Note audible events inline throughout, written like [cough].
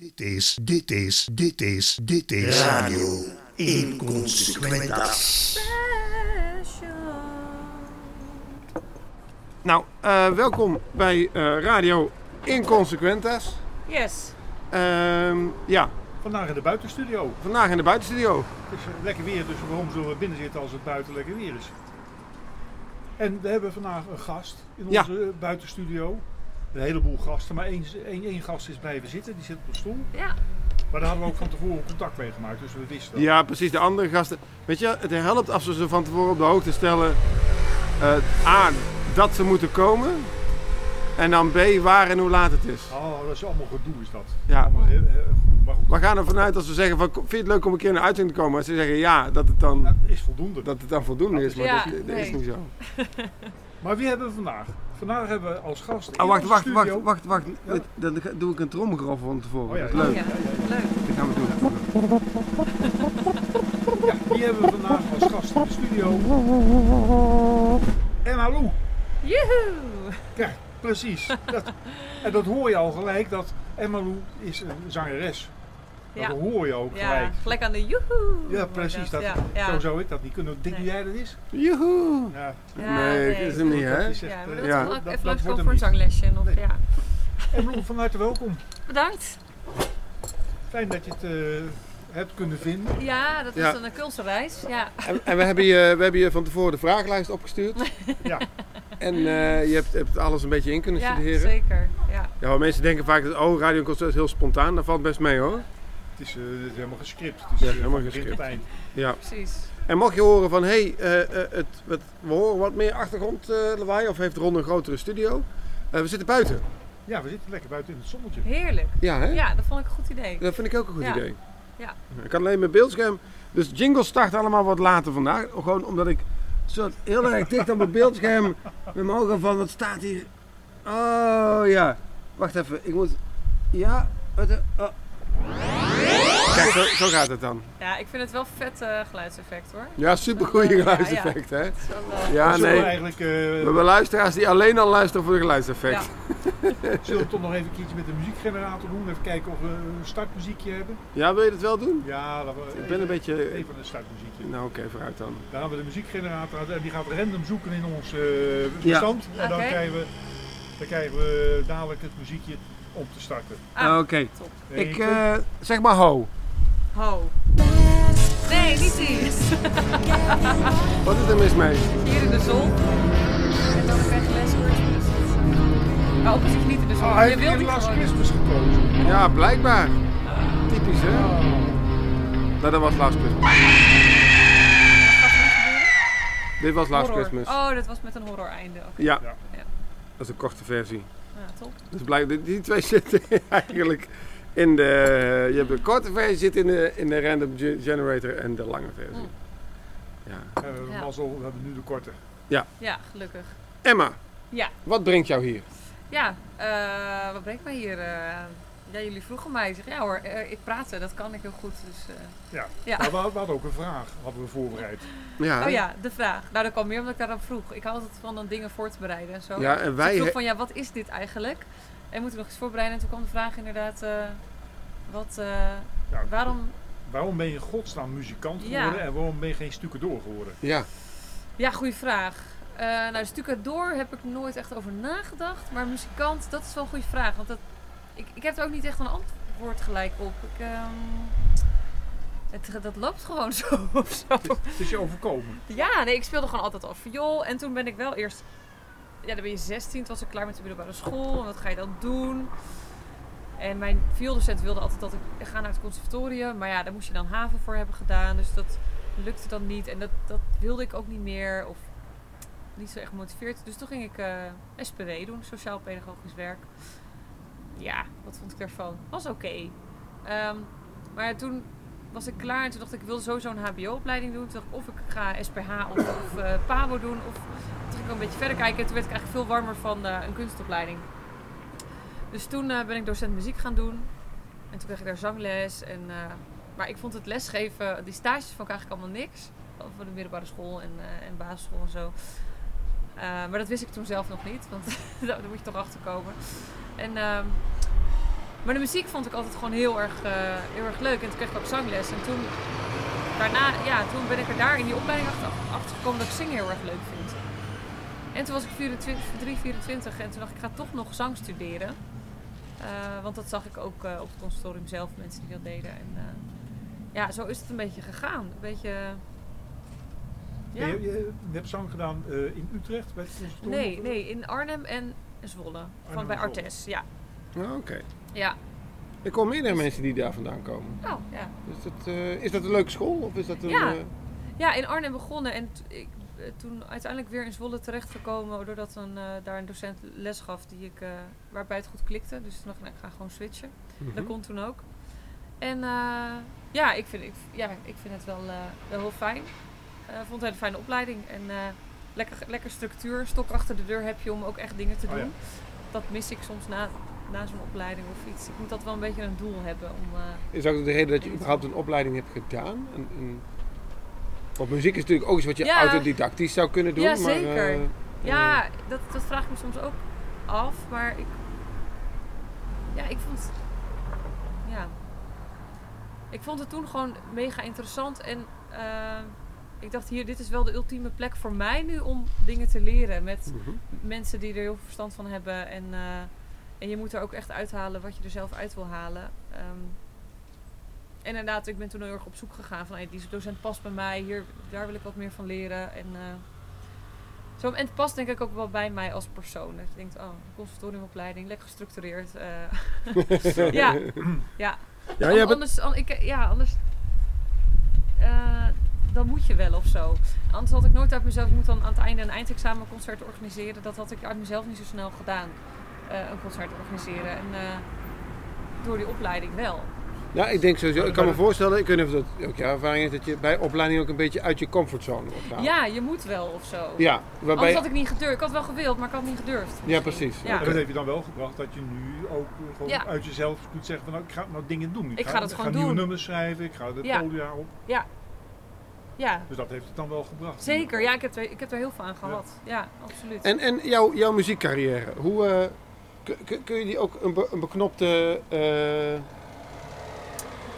Dit is, dit is, dit is, dit is Radio Inconsequentas. Nou, eh, welkom bij eh, Radio Inconsequentas. Yes. Ehm, ja, Vandaag in de buitenstudio. vandaag in de buitenstudio. Het is eh, lekker weer, dus waarom zullen we binnen zitten als het buiten lekker weer is? En we hebben vandaag een gast in Ja. onze eh, buitenstudio. Een heleboel gasten, maar één, één, één gast is blijven zitten, die zit op de stoel. Ja. Maar daar hadden we ook van tevoren contact mee gemaakt, dus we wisten dat. Ja, precies. De andere gasten. Weet je, het helpt als we ze van tevoren op de hoogte stellen. eh, A, dat ze moeten komen. En dan B, waar en hoe laat het is. Oh, dat is allemaal gedoe is dat. Ja. Allemaal heel, heel goed, maar goed. We gaan ervan uit als we zeggen van, vind je het leuk om een keer naar uitzending te komen? Als ze zeggen ja, dat het dan, Dat is voldoende. dat het dan voldoende is. Maar Ja, dat, dat is niet zo. Maar wie hebben we vandaag? Vandaag hebben we als gast Oh, wacht, wacht, wacht, wacht, wacht. Ja. Dan doe ik een tromgeroffel van tevoren. Oh ja, dat is ja. leuk. Ja, leuk. Dat gaan we doen. Ja, die hebben we vandaag als gast in de studio. Emma Lou. Joehoe! Ja, precies. Dat, en dat hoor je al gelijk, dat Emma Lou is een zangeres. Dat Ja. hoor je ook Ja, gelijk. gelijk aan de joehoe. Ja, precies. Dat, Ja, ja. Zo zou ik dat niet kunnen. Denk Nee. jij dat is? Joehoe! Ja. Ja, nee, dat is hem niet, hè? Dat Ja, maar eh, dat Ja. dat- even dat langs voor een zanglesje. Nog, Nee. ja. Lou, van harte welkom. Bedankt. Fijn dat je het eh, hebt kunnen vinden. Ja, dat Ja. is een kulsenreis. Ja. En, en we, hebben je, we hebben je van tevoren de vragenlijst opgestuurd. [laughs] Ja. En eh, je hebt, hebt alles een beetje in kunnen ja, studeren. zeker. Ja. Ja, mensen denken vaak dat oh, radio concert is heel spontaan. Dat valt best mee hoor. Het is, eh, het is helemaal gescript. Het is Ja, eh, helemaal gescript. Ja. Precies. En mocht je horen van hé, hey, eh, eh, het, we horen wat meer achtergrond eh, lawaai of heeft Ron een grotere studio? Eh, we zitten buiten. Ja, we zitten lekker buiten in het zonnetje. Heerlijk. Ja, hè? Ja, dat vond ik een goed idee. Dat vind ik ook een goed Ja. idee. Ja. Ik kan alleen mijn beeldscherm. Dus jingle start allemaal wat later vandaag. Gewoon omdat ik zo heel erg dicht op mijn beeldscherm [laughs] met mijn ogen van wat staat hier. Oh ja. Wacht even. Ik moet. Ja. Wat, oh. Kijk, zo, zo gaat het dan. Ja, ik vind het wel vet eh, geluidseffect hoor. Ja, super goede Ja, geluidseffect, hè? Wel, eh, Ja, nee. eigenlijk, eh, We hebben luisteraars die alleen al luisteren voor de geluidseffect. [laughs] zullen we toch nog even een keertje met de muziekgenerator doen. Even kijken of we een startmuziekje hebben. Ja, wil je dat wel doen? Ja, laten we Ik ben even- een beetje. Even een startmuziekje. Nou, oké, vooruit dan. Dan gaan we de muziekgenerator uit en die gaat random zoeken in ons eh, bestand. En dan, krijgen we, dan krijgen we dadelijk het muziekje om te starten. Ah, oké. top. Eén, Ik eh, zeg maar ho. Ho. Nee, niet die. [laughs] Wat is er mis mee? Hier in de zon. En dan krijg je Les Christmas. Maar ook als ik niet in de zon. Oh, hij je heeft Last. Christmas gekozen. Ja, blijkbaar. Typisch, hè? Oh. Nou, dat was Last Christmas. Dit was Last Horror. Christmas. Oh, dat was met een horror einde. Oké. Ja. Ja. Ja. Dat is een korte versie. Ja, top. Dus blijk, die, die twee [laughs] zitten eigenlijk in de... Je hebt de korte versie zit in de, in de random ge- generator en de lange versie. Mm. Ja. Eh, we hebben Ja. mazzel, we hebben nu de korte. Ja, gelukkig. Emma, Ja. wat brengt jou hier? Ja, eh, wat brengt mij hier? eh? Ja, jullie vroegen mij. Ik zeg, ja hoor, eh, ik praten, dat kan ik heel goed. Dus, eh, Ja. Ja. Maar we, we hadden ook een vraag, hadden we voorbereid. Ja, Oh ja, de vraag. Nou, dat kwam meer omdat ik daarop vroeg. Ik hou altijd van dan dingen voor te bereiden en zo. Ja, en Dus ik wij... vroeg he- van, ja, wat is dit eigenlijk? En moeten we nog eens voorbereiden? En toen kwam de vraag inderdaad, eh, wat, eh, Ja, waarom... Waarom ben je godsnaam muzikant Ja. geworden en waarom ben je geen stukendoor geworden? Ja, Ja, goede vraag. Eh nou, stucadoor heb ik nooit echt over nagedacht. Maar muzikant, dat is wel een goede vraag. Want dat, ik, ik heb er ook niet echt een antwoord gelijk op. Ik, ehm, het, dat loopt gewoon [laughs] zo of zo. Het, het is je overkomen. Ja, nee, ik speelde gewoon altijd al viool. En toen ben ik wel eerst... Ja, dan ben je 16, toen was ik klaar met de middelbare school. En wat ga je dan doen? En mijn viooldocent wilde altijd dat ik ga naar het conservatorium. Maar ja, daar moest je dan haven voor hebben gedaan. Dus dat lukte dan niet. En dat, dat wilde ik ook niet meer. Of niet zo echt gemotiveerd. Dus toen ging ik eh SPW doen, Sociaal Pedagogisch Werk. Ja, wat vond ik daarvan? Was oké. Ehm, maar toen was ik klaar en toen dacht ik, ik wilde sowieso een HBO-opleiding doen. Of ik ga SPH of, of eh, PABO doen. Of toen ging ik een beetje verder kijken. En toen werd ik eigenlijk veel warmer van eh, een kunstopleiding. Dus toen eh, ben ik docent muziek gaan doen. En toen kreeg ik daar zangles. En, maar ik vond het lesgeven, die stages vond ik eigenlijk allemaal niks. Voor de middelbare school en, en basisschool en zo. Eh, maar dat wist ik toen zelf nog niet, want [laughs] daar moet je toch achter komen. En ehm, Maar de muziek vond ik altijd gewoon heel erg, eh, heel erg leuk. En toen kreeg ik ook zangles. En toen, daarna, ja, toen ben ik er daar in die opleiding achter, gekomen dat ik zingen heel erg leuk vind. En toen was ik 24, 3, 24 en toen dacht ik, ik ga toch nog zang studeren. Eh, want dat zag ik ook op het conservatorium zelf, mensen die dat deden. En ja, zo is het een beetje gegaan. Een beetje... Ja. Je, je, je hebt zang gedaan eh, in Utrecht bij het conservatorium? Nee, nee, in Arnhem en Zwolle. Van en bij. Artes, ja. Ja, Oké. Ja. Ik kom meerdere mensen die daar vandaan komen. Oh, ja. Is dat, eh, is dat een leuke school? Of is dat een, Ja. eh, Ja, in Arnhem begonnen en ik, toen uiteindelijk weer in Zwolle terechtgekomen doordat een, eh, daar een docent les gaf die ik, eh, waarbij het goed klikte. Dus toen dacht ik, nou, ik ga gewoon switchen. mhm. Dat kon toen ook. En eh, ja, ik vind, ik, ja, ik vind het wel, eh, wel heel fijn. Eh, Ik vond het een hele fijne opleiding en eh, lekker, lekker structuur. Stok achter de deur heb je om ook echt dingen te Oh, doen. ja. Dat mis ik soms na, na zo'n opleiding of iets. Ik moet dat wel een beetje een doel hebben om... eh, Is ook de reden dat je überhaupt een opleiding hebt gedaan? Een, een... Want muziek is natuurlijk ook iets wat je Ja. autodidactisch zou kunnen doen. Ja, maar, zeker. Ja, dat, dat vraag ik me soms ook af, maar ik. Ja, ik vond. Ja. Ik vond het toen gewoon mega interessant en ik dacht hier, dit is wel de ultieme plek voor mij nu om dingen te leren met mhm. mensen die er heel veel verstand van hebben en, eh, en je moet er ook echt uithalen wat je er zelf uit wil halen. Ehm, en inderdaad, ik ben toen heel erg op zoek gegaan van hey, die docent past bij mij, hier, daar wil ik wat meer van leren. En, eh, zo, en het past denk ik ook wel bij mij als persoon. Dat je denkt, oh, conservatoriumopleiding, lekker gestructureerd. eh. [laughs] ja, ja. Ja, bent, anders, an- ik, ja, anders eh, dan moet je wel of zo. Anders had ik nooit uit mezelf, ik moet dan aan het einde een eindexamenconcert organiseren. Dat had ik uit mezelf niet zo snel gedaan, eh, een concert organiseren. En eh, door die opleiding wel. ja, ik denk sowieso, ik kan me voorstellen, ik weet niet of dat ook jouw ervaring is, dat je bij opleiding ook een beetje uit je comfortzone wordt gehaald. Ja, je moet wel of zo. Ja, waarbij... Anders had ik niet gedurfd. Ik had wel gewild, maar ik had niet gedurfd. Ja, precies. Ja. En dat heeft je dan wel gebracht dat je nu ook gewoon Ja. uit jezelf kunt zeggen van nou, ik ga nou dingen doen. Ik ga dat gewoon nieuwe doen. nummers schrijven, ik ga de Ja. podia op. Ja, Dus dat heeft het dan wel gebracht. zeker. Ja, ik heb er, ik heb er heel veel aan gehad. Ja, absoluut. En, en jouw, jouw muziekcarrière, hoe, eh, kun- je die ook een, be- een beknopte eh,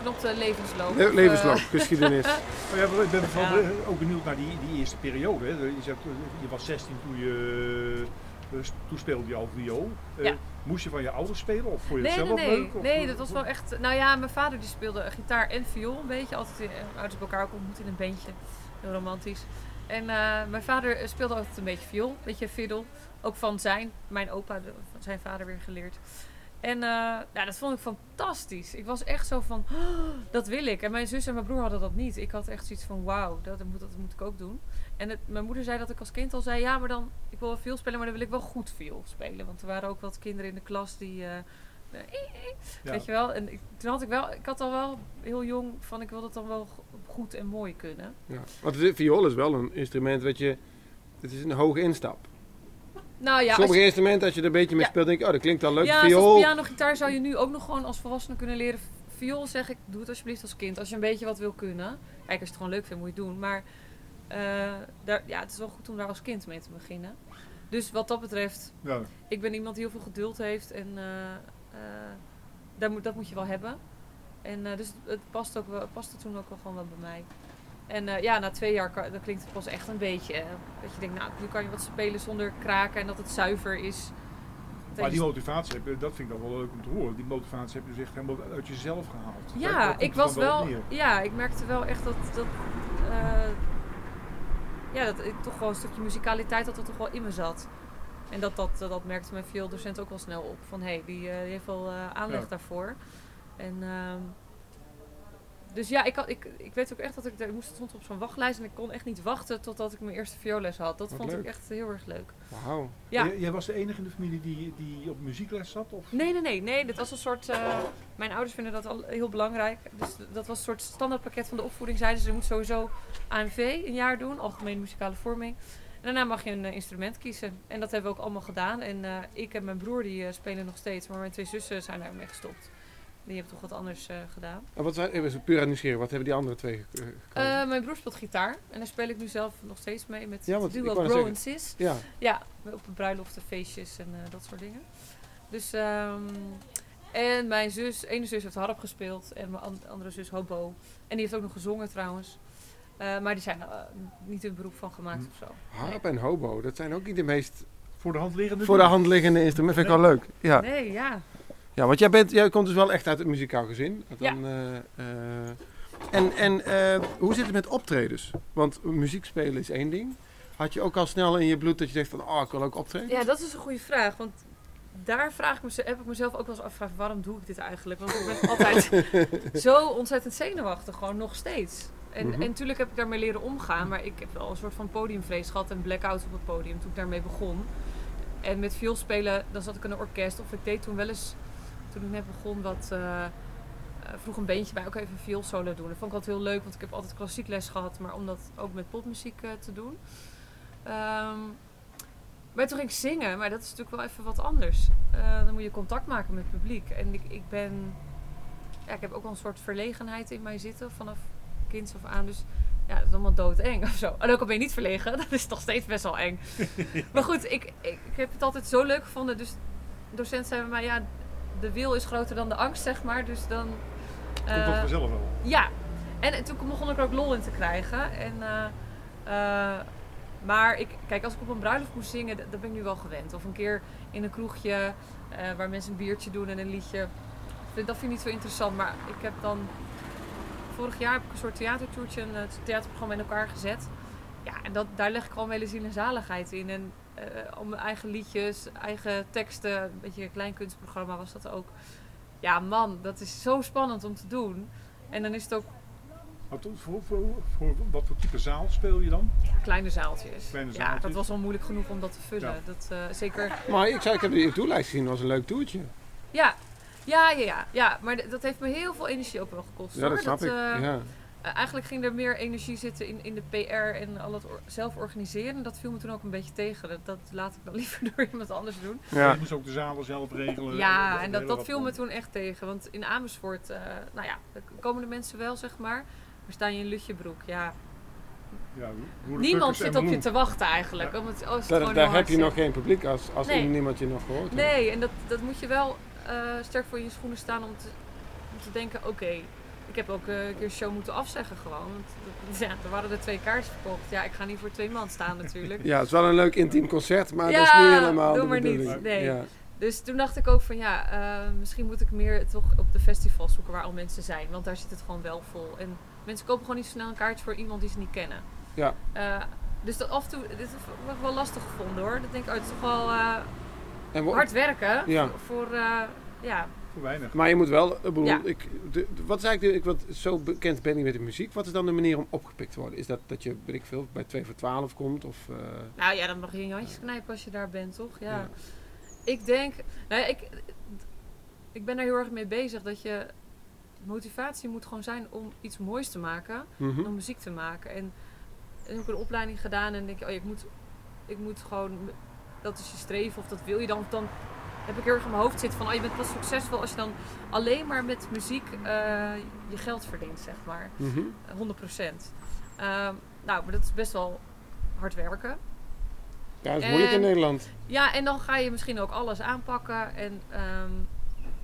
Knopte levensloop. le- levensloop, eh, geschiedenis? Maar [laughs] ja, ik ben vooral Ja. ook benieuwd naar die, die eerste periode. Hè. Je, zegt, je was 16 toen je, toen speelde je al viool. Eh, Ja. Moest je van je ouders spelen of vond je het Nee, zelf nee, nee. leuk? Of- Nee, dat was wel echt... Nou ja, mijn vader die speelde gitaar en viool een beetje. Altijd in, eh, ouders bij elkaar ook ontmoet in een bandje. Heel romantisch. En eh, mijn vader eh, speelde altijd een beetje viool, een beetje fiddle. Ook van zijn, mijn opa, van zijn vader weer geleerd. En ja, dat vond ik fantastisch. Ik was echt zo van, "Oh, dat wil ik. En mijn zus en mijn broer hadden dat niet. Ik had echt zoiets van, wauw, dat, moet, dat moet ik ook doen. En het, mijn moeder zei dat ik als kind al zei, ja, maar dan, ik wil wel veel spelen, maar dan wil ik wel goed veel spelen. Want er waren ook wat kinderen in de klas die, eh, eh, Ja. weet je wel. En ik, toen had ik wel, ik had al wel heel jong van, ik wil dat dan wel go- goed en mooi kunnen. Ja. Want het, viool is wel een instrument wat je... Het is een hoge instap. Nou ja, als Sommige je, instrumenten, als je er een beetje mee Ja. speelt, denk je, oh, dat klinkt al leuk. ja, viool, zoals piano, gitaar zou je nu ook nog gewoon als volwassene kunnen leren. Viool zeg ik, doe het alsjeblieft als kind. Als je een beetje wat wil kunnen. Kijk, als je het gewoon leuk vindt, moet je het doen. Maar eh, daar, ja, het is wel goed om daar als kind mee te beginnen. Dus wat dat betreft, Ja. ik ben iemand die heel veel geduld heeft. En eh, eh, daar moet, dat moet je wel hebben. En eh, dus het, het past, ook wel, paste toen ook wel gewoon wel bij mij. En eh, ja, na twee jaar kan- dan klinkt het pas echt een beetje. eh, dat je denkt, nou, nu kan je wat spelen zonder kraken en dat het zuiver is. Maar die motivatie, heb je, dat vind ik dan wel leuk om te horen. Die motivatie heb je dus echt helemaal uit jezelf gehaald. Ja, ik was wel. Ja, ik merkte wel echt dat. dat eh, ja, dat ik toch wel een stukje muzikaliteit dat er toch wel in me zat. En dat, dat, dat merkte mijn violdocent ook wel snel op. Van hé, hey, die, die heeft wel aanleg Ja. daarvoor. En, ehm, dus ja, ik, had, ik, ik weet ook echt dat ik, ik moest stond op zo'n wachtlijst en ik kon echt niet wachten totdat ik mijn eerste vioolles had. Dat Wat vond leuk. ik echt heel erg leuk. Wauw. Ja. Jij, jij was de enige in de familie die, die op muziekles zat? Of? Nee, nee, nee, nee. Dit was een soort. eh, mijn ouders vinden dat al heel belangrijk. Dus dat was een soort standaardpakket van de opvoeding. Zeiden ze, je moet sowieso AMV een jaar doen, algemene muzikale vorming. En daarna mag je een eh, instrument kiezen. En dat hebben we ook allemaal gedaan. En eh, ik en mijn broer die spelen nog steeds, maar mijn twee zussen zijn daarmee gestopt. Die hebben toch wat anders eh, gedaan. En wat zijn, even puur aan nieuwsgierig, wat hebben die andere twee eh? Eh, mijn broer speelt gitaar. En daar speel ik nu zelf nog steeds mee met Ja, want duo Bro en Sis. ja, Ja, op bruiloften, feestjes en eh, dat soort dingen. Dus, ehm, En mijn zus, ene zus heeft harp gespeeld en mijn an- andere zus hobo. En die heeft ook nog gezongen trouwens. Eh, maar die zijn niet een beroep van gemaakt Hm. of zo. Harp en hobo, dat zijn ook niet de meest Voor de hand liggende voor de hand liggende instrumenten. Vind ik wel leuk. Ja. Nee, ja. Ja, want jij, bent, jij komt dus wel echt uit het muzikaal gezin. Ja. Dan, eh, eh, en en eh, hoe zit het met optredens? Want muziek spelen is één ding. Had je ook al snel in je bloed dat je zegt van, oh, ik wil ook optreden? Ja, dat is een goede vraag. Want daar vraag ik meze- heb ik mezelf ook wel eens afgevraagd, waarom doe ik dit eigenlijk? Want ik ben [laughs] altijd zo ontzettend zenuwachtig, gewoon nog steeds. En, Mhm. en natuurlijk heb ik daarmee leren omgaan, maar ik heb wel een soort van podiumvrees gehad en blackout op het podium toen ik daarmee begon. En met viool spelen, dan zat ik in een orkest of ik deed toen wel eens, toen ik net begon, wat eh, eh, vroeg een beentje bij ook even viool solo doen. Dat vond ik altijd heel leuk, want ik heb altijd klassiek les gehad, maar om dat ook met popmuziek eh, te doen. Ehm, maar toen ging ik zingen, maar dat is natuurlijk wel even wat anders. Dan moet je contact maken met het publiek. En ik, ik ben, ja, ik heb ook wel een soort verlegenheid in mij zitten vanaf kinds af aan. Dus ja, dat is allemaal doodeng of zo. En ook al ben je niet verlegen, [laughs] dat is nog steeds best wel eng. [laughs] maar goed, ik, ik, ik heb het altijd zo leuk gevonden. Dus docent zei bij mij, ja, de wil is groter dan de angst, zeg maar. Dus dan... Komt eh, dat vanzelf wel. ja, en, en toen begon ik er ook lol in te krijgen. En, eh, eh, maar ik, kijk, als ik op een bruiloft moest zingen, dat ben ik nu wel gewend. Of een keer in een kroegje eh, waar mensen een biertje doen en een liedje. Dat vind ik niet zo interessant. Maar ik heb dan. Vorig jaar heb ik een soort theatertoertje, een eh, theaterprogramma in elkaar gezet. Ja, en dat, daar leg ik gewoon hele ziel en zaligheid in. En eh, om mijn eigen liedjes, eigen teksten, een beetje een klein kunstprogramma was dat ook. Ja, man, dat is zo spannend om te doen. En dan is het ook Wat, voor, voor, voor wat voor type zaal speel je dan? kleine zaaltjes. Kleine Ja, zaaltjes. dat was wel moeilijk genoeg om dat te vullen. Ja. Dat, eh, zeker. Maar ik, zei, ik heb je toerlijst gezien, dat was een leuk toertje. Ja, ja, ja, ja. ja maar dat heeft me heel veel energie ook wel gekost. Ja, hoor. dat snap ik. eh, ja. Eh, eigenlijk ging er meer energie zitten in, in de PR en al het zelf organiseren. Dat viel me toen ook een beetje tegen. Dat, dat laat ik dan [laughs] liever door iemand anders doen. Ja. Je moest ook de zalen zelf regelen. Ja, en dat, dat viel me toen echt tegen. Want in Amersfoort, eh, nou ja, komen de mensen wel, zeg maar. Maar sta je in Lutjebroek, ja. Ja, Niemand zit op je te wachten eigenlijk. Om het, oh, Daar, daar heb je nog geen publiek als, als Nee. niemand je nog gehoord heeft. Nee, en dat, dat moet je wel eh, sterk voor je schoenen staan om te, om te denken, oké, ik heb ook eh, een keer een show moeten afzeggen gewoon. Want ja, er waren er twee kaartjes verkocht. Ja, ik ga niet voor twee man staan natuurlijk. [laughs] Ja, het is wel een leuk intiem concert, maar Ja, dat is niet helemaal doe de maar niet. Nee. Ja. Dus toen dacht ik ook van ja, eh, misschien moet ik meer toch op de festivals zoeken waar al mensen zijn. Want daar zit het gewoon wel vol. En mensen kopen gewoon niet zo snel een kaartje voor iemand die ze niet kennen. Ja. Eh, dus dat af en toe, dit heb ik wel lastig gevonden hoor. Dat denk ik, oh, het is toch wel hard werken Ja. voor, voor, ja, Voor weinig. Maar je moet wel, ik bedoel, Ja. ik, de, de- wat is eigenlijk, de, ik, wat zo bekend ben ik met de muziek, wat is dan de manier om opgepikt te worden? Is dat dat je, weet ik veel, bij 2 voor 12 komt? Of, eh, Nou ja, dan mag je in je handjes knijpen als je daar bent, toch? Ja. Ja. Ik denk, nou ja, ik, ik ben er heel erg mee bezig dat je motivatie moet gewoon zijn om iets moois te maken, mhm. om muziek te maken. En, en heb ik een opleiding gedaan en denk je, oh, ik moet, ik moet gewoon, dat is je streven of dat wil je dan. Dan heb ik heel erg in mijn hoofd zitten van, oh, je bent pas succesvol als je dan alleen maar met muziek eh, je geld verdient, zeg maar. Mhm. 100 procent. nou, maar dat is best wel hard werken. Ja, dat is moeilijk in Nederland. Ja, en dan ga je misschien ook alles aanpakken. En, ehm,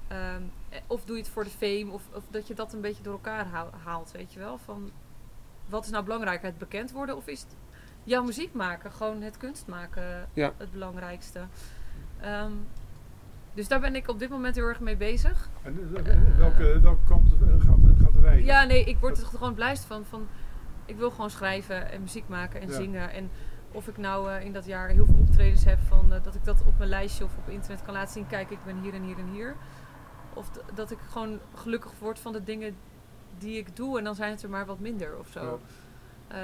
ehm, eh, of doe je het voor de fame, of, of dat je dat een beetje door elkaar haal- haalt, weet je wel. Van, wat is nou belangrijker, het bekend worden of is het jouw muziek maken? Gewoon het kunst maken Ja. het belangrijkste. Ehm, dus daar ben ik op dit moment heel erg mee bezig. En eh, eh, welke, welke kant eh, gaat, gaat de wei? Ja, nee, ik word er gewoon blijst van, van. Ik wil gewoon schrijven en muziek maken en Ja. zingen. En of ik nou in dat jaar heel veel optredens heb, van, dat ik dat op mijn lijstje of op internet kan laten zien. Kijk, ik ben hier en hier en hier. Of dat ik gewoon gelukkig word van de dingen die ik doe. En dan zijn het er maar wat minder of zo. Ehm,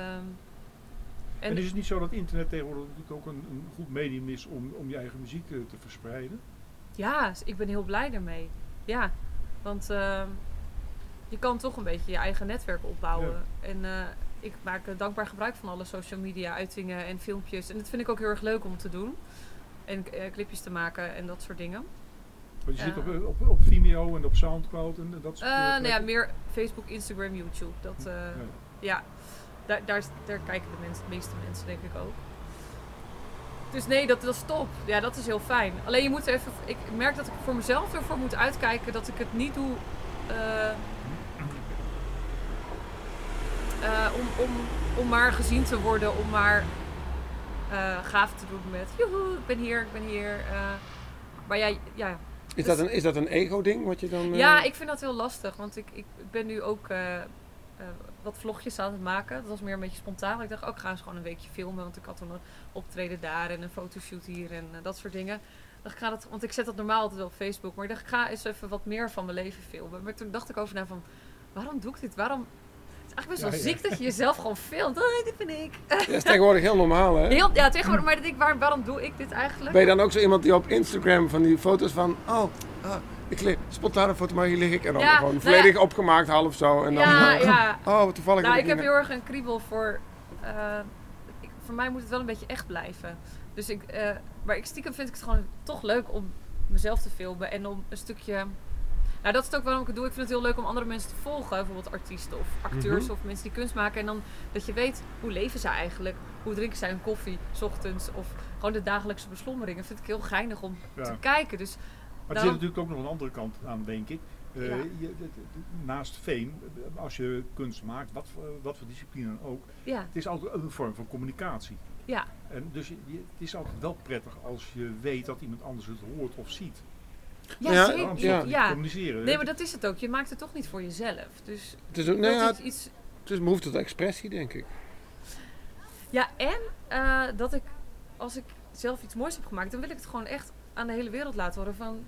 En en is het niet zo dat internet tegenwoordig natuurlijk ook een, een goed medium is om, om je eigen muziek te verspreiden? Ja, ik ben heel blij daarmee. Ja, want ehm, je kan toch een beetje je eigen netwerk opbouwen. En eh, ik maak dankbaar gebruik van alle social media uitingen en filmpjes. En dat vind ik ook heel erg leuk om te doen. En eh, clipjes te maken en dat soort dingen. Want je zit op, eh, op, op Vimeo en op Soundcloud en dat soort nou ja, meer Facebook, Instagram, YouTube. Dat, Ja. ja, daar, daar, daar kijken de mensen, de meeste mensen denk ik ook. Dus nee, dat, dat is top. Ja, dat is heel fijn. Alleen je moet even. Ik merk dat ik voor mezelf ervoor moet uitkijken dat ik het niet doe. eh, eh, om, om, om maar gezien te worden, om maar eh gaaf te doen met. Joehoe, ik ben hier, ik ben hier. maar ja, ja, Is dat een, is dat een ego-ding wat je dan... ja, ik vind dat heel lastig. Want ik, ik ben nu ook eh, wat vlogjes aan het maken. Dat was meer een beetje spontaan. Ik dacht, ook ga eens gewoon een weekje filmen. Want ik had toen een optreden daar en een fotoshoot hier en eh, dat soort dingen. Ik dacht, ik ga dat, want ik zet dat normaal altijd op Facebook. Maar ik dacht, ik ga eens even wat meer van mijn leven filmen. Maar toen dacht ik over na van, waarom doe ik dit? Waarom... Het is eigenlijk best wel Ja, ja. ziek dat je jezelf gewoon filmt. Oh, dit ben ik. Dat is tegenwoordig heel normaal, hè? Heel, ja, tegenwoordig. Maar denk ik, waar, waarom doe ik dit eigenlijk? Ben je dan ook zo iemand die op Instagram van die foto's van... Oh, ah, ik lig, spontane foto, maar hier lig ik. En dan Ja, gewoon nou volledig opgemaakt, half zo. En dan, ja, [laughs] ja. Oh, toevallig. Nou, ik heb heel erg een kriebel voor. eh, ik, voor mij moet het wel een beetje echt blijven. Dus ik, eh, maar ik stiekem vind ik het gewoon toch leuk om mezelf te filmen en om een stukje. Nou, dat is ook waarom ik het doe. Ik vind het heel leuk om andere mensen te volgen. Bijvoorbeeld artiesten of acteurs Mhm. of mensen die kunst maken. En dan dat je weet, hoe leven ze eigenlijk? Hoe drinken zij hun koffie, s ochtends? Of gewoon de dagelijkse beslommeringen. vind ik heel geinig om Ja. te kijken. Dus Maar er zit natuurlijk ook nog een andere kant aan, denk ik. Eh, Ja. je, naast fame, als je kunst maakt, wat, voor- wat voor discipline dan ook, ja, het is altijd een vorm van communicatie. ja, En dus je- je- het is altijd wel prettig als je weet dat iemand anders het hoort of ziet. ja, Ja, zeker. Ja. communiceren? Nee, maar dat is het ook. Je maakt het toch niet voor jezelf. Dus Het is, ook, ja, iets- iets het is een behoefte tot expressie, denk ik. Ja, en eh, dat ik, als ik zelf iets moois heb gemaakt, dan wil ik het gewoon echt aan de hele wereld laten horen. Van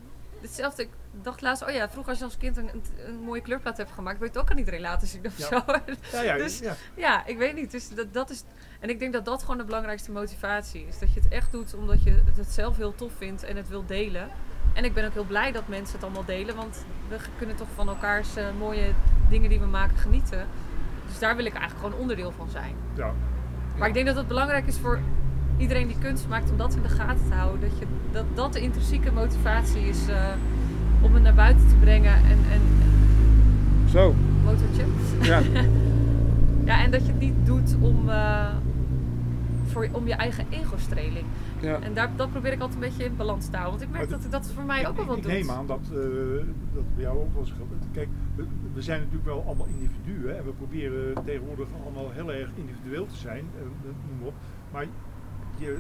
hetzelfde, ik dacht laatst, oh ja, vroeger als je als kind een, een, mooie kleurplaat hebt gemaakt, wil je het ook aan iedereen laten zien of Ja. zo. ja, ja, [laughs] dus- ja. ja, ik weet niet. Dus dat, dat is, en ik denk dat dat gewoon de belangrijkste motivatie is. Dat je het echt doet omdat je het zelf heel tof vindt en het wil delen. En ik ben ook heel blij dat mensen het allemaal delen, want we kunnen toch van elkaars eh, mooie dingen die we maken genieten. Dus daar wil ik eigenlijk gewoon onderdeel van zijn. ja. Maar ik denk dat het belangrijk is voor iedereen die kunst maakt om dat in de gaten te houden. Dat je, dat, dat de intrinsieke motivatie is eh, om het naar buiten te brengen. En, en Zo, motortje. ja. [laughs] Ja, en dat je het niet doet om, eh, voor, om je eigen ego-streling. ja. En daar, dat probeer ik altijd een beetje in balans te houden. Want ik merk dat dat voor mij ook wel ik, wat ik doet. neem aan dat, eh, dat bij jou ook wel eens geldt. Kijk, we, we zijn natuurlijk wel allemaal individuen en we proberen tegenwoordig allemaal heel erg individueel te zijn, noem maar op. Maar je,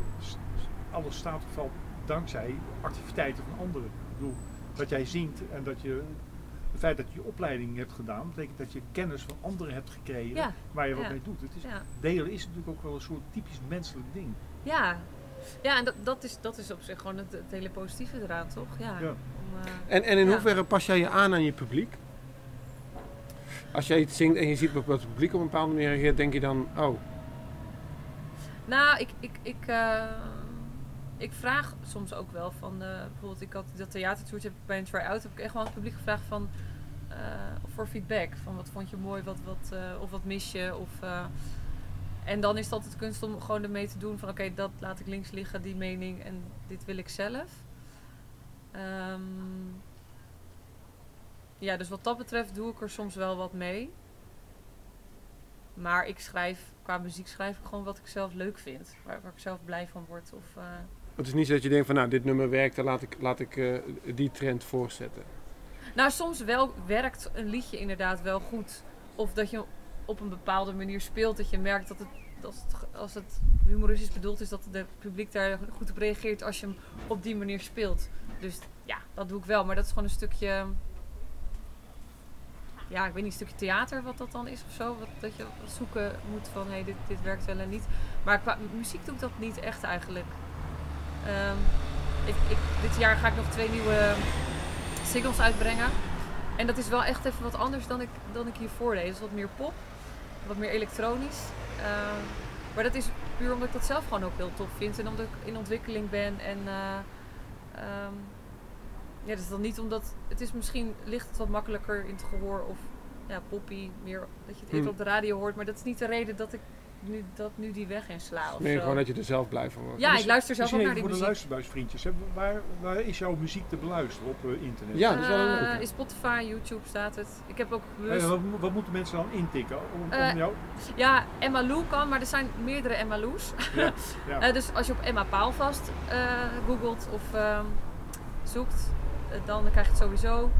alles staat of valt dankzij activiteiten van anderen. Ik bedoel, dat jij zingt en dat je, het feit dat je je opleiding hebt gedaan, betekent dat je kennis van anderen hebt gekregen Ja, waar je wat ja. mee doet. Het is, Ja. Delen is natuurlijk ook wel een soort typisch menselijk ding. Ja, ja en dat, dat, is, dat is op zich gewoon het, het hele positieve eraan, toch? Ja. Ja. Om, eh, En, en in Ja. hoeverre pas jij je aan aan je publiek? Als jij iets zingt en je ziet dat het publiek op een bepaalde manier reageert, denk je dan, oh, Nou, ik, ik, ik, eh, ik vraag soms ook wel van, eh, bijvoorbeeld ik had dat ik bij een try-out, heb ik echt wel aan het publiek gevraagd van, eh, voor feedback. Van wat vond je mooi, wat, wat, of wat mis je. Of, en dan is het altijd kunst om gewoon ermee te doen van oké, dat laat ik links liggen, die mening en dit wil ik zelf. Ehm, ja, dus wat dat betreft doe ik er soms wel wat mee. Maar ik schrijf, qua muziek schrijf ik gewoon wat ik zelf leuk vind. Waar, waar ik zelf blij van word. Of, eh, het is niet zo dat je denkt van, nou, dit nummer werkt, dan laat ik, laat ik eh, die trend voortzetten. Nou, soms wel werkt een liedje inderdaad wel goed. Of dat je op een bepaalde manier speelt. Dat je merkt dat het, als het, als het humoristisch bedoeld is, dat het publiek daar goed op reageert als je hem op die manier speelt. Dus ja, dat doe ik wel. Maar dat is gewoon een stukje. Ja, ik weet niet, een stukje theater wat dat dan is of zo. Wat, dat je zoeken moet van hé, hey, dit, dit werkt wel en niet. Maar qua muziek doe ik dat niet echt eigenlijk. Ehm, ik, ik, dit jaar ga ik nog twee nieuwe singles uitbrengen. En dat is wel echt even wat anders dan ik, dan ik hiervoor deed. Is wat meer pop, wat meer elektronisch. Ehm, maar dat is puur omdat ik dat zelf gewoon ook heel tof vind. En omdat ik in ontwikkeling ben. En eh, ehm, ja, dat is dan niet omdat... Het is misschien ligt het wat makkelijker in het gehoor. Of ja, poppy, meer dat je het eerder Hmm. op de radio hoort. Maar dat is niet de reden dat ik nu, dat nu die weg insla of Nee, zo. gewoon dat je er zelf blij van wordt. Ja, ik luister zelf ook misschien naar die even muziek. voor de luisterbuisvriendjes. hè, Waar, waar is jouw muziek te beluisteren op eh, internet? Ja, dat is wel een Eh, leuke. in Spotify, YouTube staat het. Ik heb ook bewust... wat, wat moeten mensen dan intikken? Om, om Eh, jou, Ja, Emma Lou kan, maar er zijn meerdere Emma Lou's. ja, [laughs] ja. Eh, dus als je op Emma Paalvast eh googelt of ehm, zoekt, eh, dan krijg je het sowieso.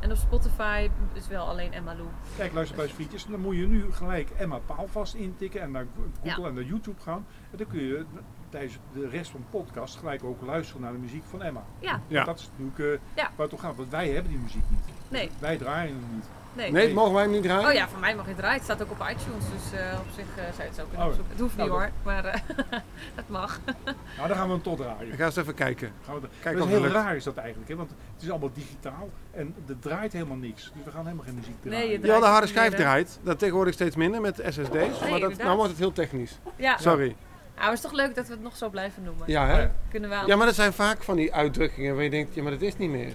En op Spotify is wel alleen Emma Lou. Kijk, luisterbuisvriendjes, dan moet je nu gelijk Emma Paalvast intikken en naar Google Ja. en naar YouTube gaan. En dan kun je tijdens de rest van de podcast gelijk ook luisteren naar de muziek van Emma. Ja, Ja. Dat is natuurlijk eh, Ja. waar het om gaat, want wij hebben die muziek niet. nee, Wij draaien hem niet. Nee. Mogen wij niet draaien? Oh ja, voor mij mag je draaien. Het staat ook op iTunes, dus eh, op zich eh, zou je het zo kunnen Oh, opzoeken. Het hoeft niet nou, hoor, maar eh, [laughs] het mag. [laughs] Nou, dan gaan we hem tot draaien. Ik ga eens even kijken. Gaan we de- Kijk dat is heel lukt. raar is dat eigenlijk, hè? want het is allemaal digitaal en er draait helemaal niks. Dus we gaan helemaal geen muziek draaien. Nee, je Ja, de harde schijf draait. Dat tegenwoordig steeds minder met SSD's. maar dat, inderdaad. nou wordt het heel technisch. Ja, Sorry. nou, maar het is toch leuk dat we het nog zo blijven noemen. Ja, hè? Kunnen we aan... Ja, maar dat zijn vaak van die uitdrukkingen waar je denkt, ja, maar dat is niet meer.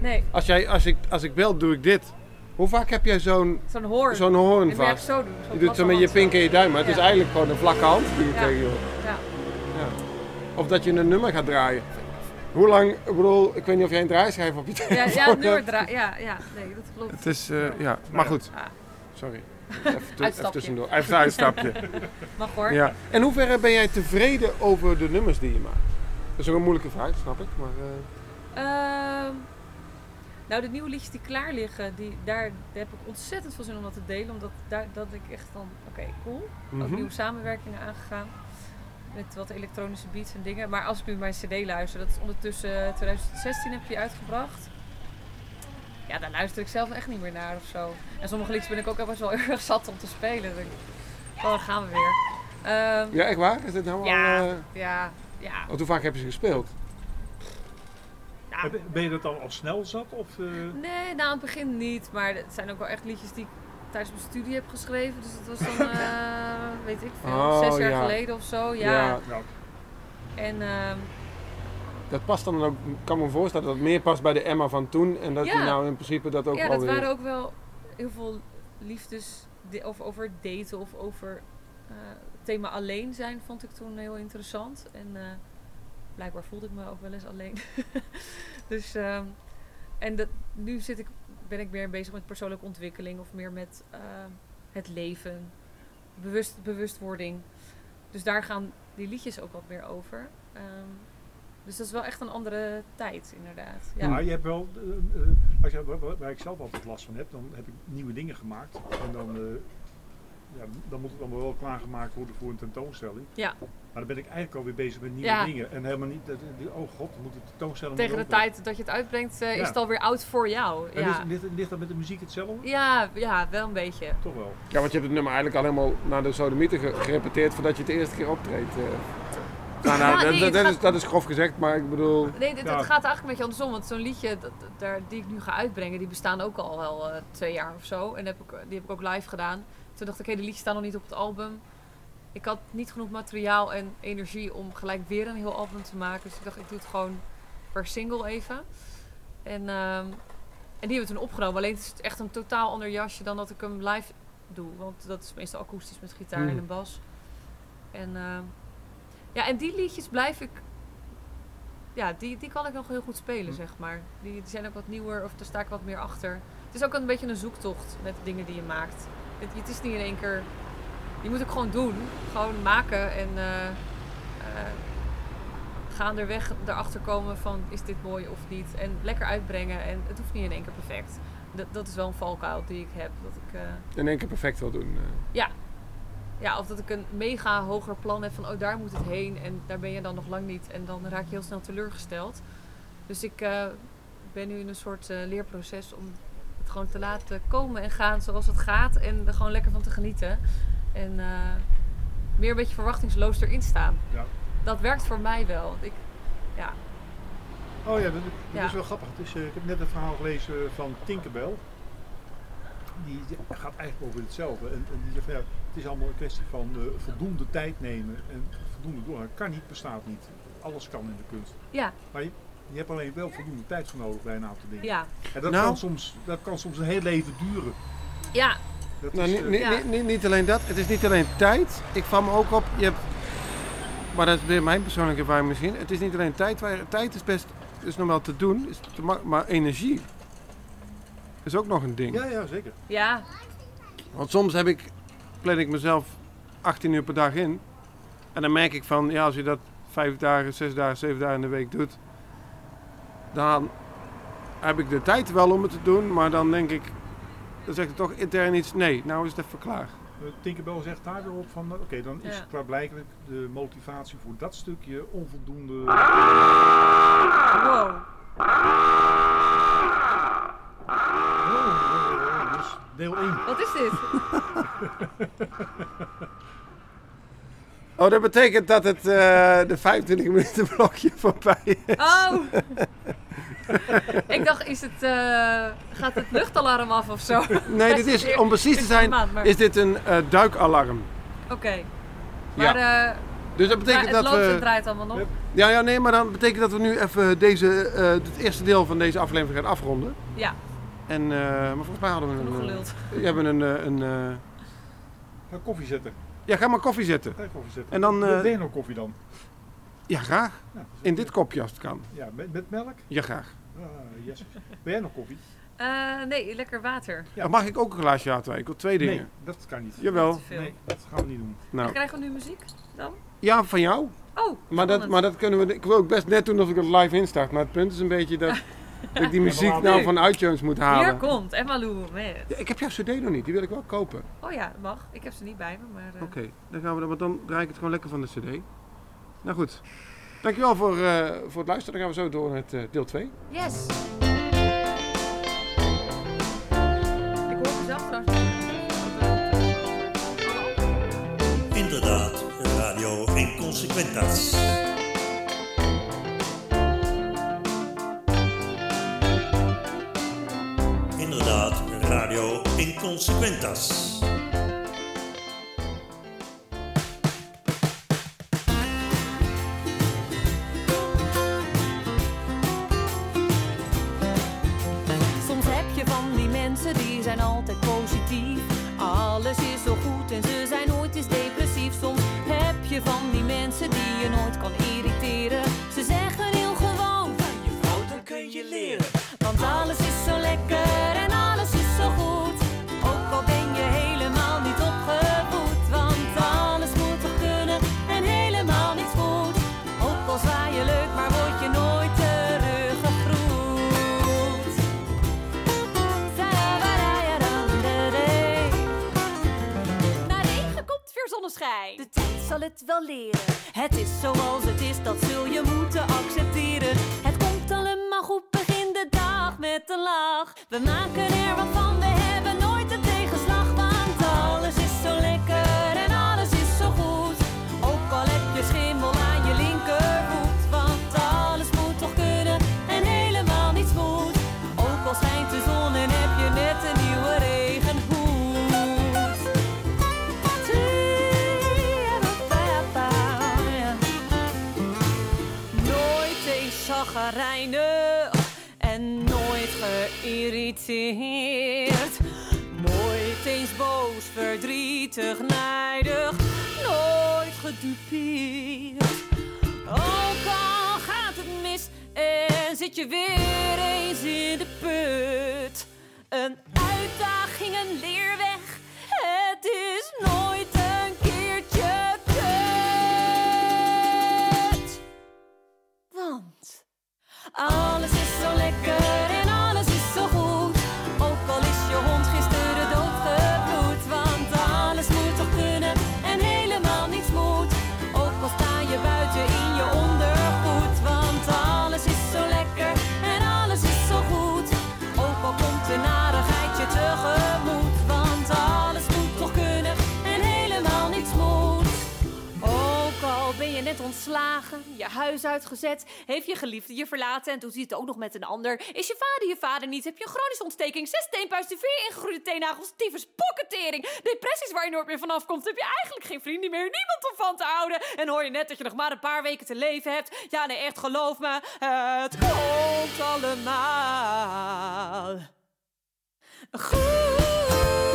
Nee, Als, jij, als, ik, als ik bel, doe ik dit. Hoe vaak heb jij zo'n zo'n hoorn. zo'n hoorn vast? zo doen. Je doet zo met je pink en je duim, maar het is eigenlijk gewoon een vlakke hand die je Ja. tegen je hoort. Ja. Ja. Of dat je een nummer gaat draaien. Hoe lang, ik bedoel, ik weet niet of jij een draaischijf op je Ja, telefoon ja, het nummer hebt. dra- ja, ja, nee, dat klopt. Het is, eh, ja, maar goed, sorry. [laughs] Even, tussendoor, even een uitstapje. [laughs] mag hoor. Ja. En hoe ver ben jij tevreden over de nummers die je maakt? Dat is ook een moeilijke vraag, snap ik. Maar, eh, Ehm, nou, de nieuwe liedjes die klaar liggen, die, daar, daar heb ik ontzettend veel zin om dat te delen. Omdat daar, dat ik echt van, oké, cool. Ook mhm. nieuwe samenwerkingen aangegaan. Met wat elektronische beats en dingen. Maar als ik nu mijn cd luister, dat is ondertussen 2016 heb je die uitgebracht. Ja, daar luister ik zelf echt niet meer naar of zo. En sommige liedjes ben ik ook best wel [laughs] heel erg zat om te spelen. Dan oh, dan gaan we weer. Ehm, Ja, echt waar? Is dit nou ja, al... eh, ja, ja. oh, hoe vaak heb je ze gespeeld? Ja. Ben- je dat dan al snel zat? Of, eh, Nee, nou aan het begin niet. Maar het zijn ook wel echt liedjes die ik tijdens mijn studie heb geschreven. Dus dat was dan, [laughs] eh, weet ik veel, Oh, zes jaar ja. geleden of zo. Ja. Ja. nou, En ehm, Dat past dan ook, ik kan me voorstellen dat het meer past bij de Emma van toen. En dat Ja. die nou in principe dat ook ja, wel dat weer... waren ook wel heel veel liefdes. Of over daten of over eh, het thema alleen zijn vond ik toen heel interessant. En eh, blijkbaar voelde ik me ook wel eens alleen. [laughs] dus, ehm, en dat, nu zit ik, ben ik meer bezig met persoonlijke ontwikkeling of meer met eh, het leven, bewust, bewustwording. Dus daar gaan die liedjes ook wat meer over. Ehm, dus dat is wel echt een andere tijd, inderdaad. Ja. Maar je hebt wel, eh, eh, als je, waar, ik zelf altijd last van heb, dan heb ik nieuwe dingen gemaakt. En dan, eh, ja, dan moet het allemaal wel klaargemaakt worden voor een tentoonstelling. Ja. Maar dan ben ik eigenlijk alweer bezig met nieuwe Ja. dingen. En helemaal niet, dat- die- oh god, moet de tentoonstelling Tegen de tijd dat je het uitbrengt, eh, Ja. is het alweer oud voor jou. En Ja. ligt, ligt, ligt dat met de muziek hetzelfde? Ja, ja, wel een beetje. Toch wel. Ja, want je hebt het nummer eigenlijk al helemaal naar de sodomieten ge- gerepeteerd voordat je het de eerste keer optreedt. eh. Nou, nou, Ja, dat, nee, dat, het is, dat is grof gezegd, maar ik bedoel... Nee, dit, Ja. het gaat eigenlijk een beetje andersom. Want zo'n liedje dat, dat- daar, die ik nu ga uitbrengen, die bestaan ook al wel eh, twee jaar of zo. En heb ik, die heb ik ook live gedaan. Toen dacht ik, hé, de liedjes staan nog niet op het album. Ik had niet genoeg materiaal en energie om gelijk weer een heel album te maken. Dus ik dacht, ik doe het gewoon per single even. En, ehm, en die hebben we toen opgenomen. Alleen het is echt een totaal ander jasje dan dat ik hem live doe. Want dat is meestal akoestisch met gitaar en Mhm. een bas. En, ehm, ja, en die liedjes blijf ik ja, die, die kan ik nog heel goed spelen, zeg maar. Die, die zijn ook wat nieuwer of daar sta ik wat meer achter. Het is ook een beetje een zoektocht met de dingen die je maakt. Het, het is niet in één keer... Je moet ook gewoon doen. Gewoon maken en eh, gaandeweg erachter komen van is dit mooi of niet. En lekker uitbrengen en het hoeft niet in één keer perfect. Dat, dat is wel een valkuil die ik heb. Dat ik, eh, In één keer perfect wil doen. eh. ja, of dat ik een mega hoger plan heb van oh daar moet het heen en daar ben je dan nog lang niet en dan raak je heel snel teleurgesteld. Dus ik ben nu in een soort leerproces om het gewoon te laten komen en gaan zoals het gaat en er gewoon lekker van te genieten. En eh, meer een beetje verwachtingsloos erin staan. Ja. Dat werkt voor mij wel. Ik, ja, Oh ja, dat, dat Ja. is wel grappig. Het eh, ik heb net een verhaal gelezen van Tinkerbell. Die gaat eigenlijk over hetzelfde. En, en die zegt van ja, het is allemaal een kwestie van eh, voldoende tijd nemen en voldoende door. Het kan niet, bestaat niet. Alles kan in de kunst. ja, Maar je, je hebt alleen wel voldoende tijd voor nodig bij een aantal dingen. ja. En dat, Nou. kan soms, dat kan soms een heel leven duren. Ja, Dat Nou, is, niet, eh, niet, Ja. niet, niet, niet alleen dat, het is niet alleen tijd. Ik val me ook op, je hebt, maar dat is weer mijn persoonlijke ervaring misschien. Het is niet alleen tijd, waar, tijd is best, is nog wel te doen, is te ma- maar energie is ook nog een ding. ja, ja, zeker. Ja, Want soms heb ik, plan ik mezelf 18 uur per dag in. En dan merk ik van, ja, als je dat vijf dagen, zes dagen, zeven dagen in de week doet, dan heb ik de tijd wel om het te doen, maar dan denk ik, dan zegt het toch intern iets, nee, nou is het even klaar. Eh, Tinkerbell zegt daar weer op van, eh, oké, dan is Ja. klaarblijkelijk de motivatie voor dat stukje onvoldoende. wow. Oh, dus deel 1. Wat is dit? [laughs] Oh, dat betekent dat het eh, de 25 minuten blokje voorbij is. Oh! [laughs] [laughs] ik dacht, is het, eh, gaat het luchtalarm af of zo? Nee, dit is, om precies te zijn, is dit een eh, duikalarm. Oké. Maar eh, Dus dat maar betekent het dat loopt en we... draait allemaal nog. Ja, ja, nee, maar dan betekent dat we nu even deze, eh, het eerste deel van deze aflevering gaan afronden. Ja, En, eh, maar volgens mij hadden we een... geluld. Je hebt een... eh, een eh, Ga koffie zetten. ja, ga maar koffie zetten. Ga koffie zetten. En dan, eh, Ben je nog koffie dan? Ja, graag. Ja, In dit kopje als het kan. Ja, met, met melk? Ja, graag. Ah, yes. Ben jij nog koffie? Eh, nee, lekker water. Ja. Mag ik ook een glaasje water? Ik wil twee dingen. Nee, dat kan niet. Jawel. Nee, dat gaan we niet doen. Nou, Krijgen we nu muziek dan? ja, van jou. Oh, Maar dat, maar dat kunnen we... Ik wil ook best net doen alsof ik het live instart. Maar het punt is een beetje dat, dat [laughs] ik die muziek nou van iTunes moet halen. Hier komt Emma Lou met... Ja, ik heb jouw cd nog niet. Die wil ik wel kopen. Oh ja, dat mag. Ik heb ze niet bij me, maar... eh, Oké, dan gaan we dan, want dan draai ik het gewoon lekker van de cd. Nou goed. Dankjewel voor, eh, voor het luisteren. Dan gaan we zo door met eh, deel 2. Yes! Ik hoor mezelf trouwens. Inderdaad, Radio Inconsequentas. Inderdaad, Radio Inconsequentas. later. Zal het wel leren. Het is zoals het is, dat zul je moeten accepteren. Het komt allemaal goed, begin de dag met een lach. We maken er wat van, we hebben nooit een tegenslag. Want alles is zo lekker en alles is zo goed. Ook al heb je schimmel geïrriteerd. Nooit eens boos, verdrietig, nijdig. Nooit gedupeerd. Ook al gaat het mis en zit je weer eens in de put. Een uitdaging, een leerweg. Je huis uitgezet, heeft je geliefde je verlaten en doet hij het ook nog met een ander. Is je vader je vader niet? Heb je chronische ontsteking, zes teenpuisten, vier ingegroeide teennagels, tyfus, pokketering, depressies waar je nooit meer vanaf komt, heb je eigenlijk geen vrienden meer, niemand om van te houden. En hoor je net dat je nog maar een paar weken te leven hebt? Ja, nee, echt, geloof me, het komt allemaal goed.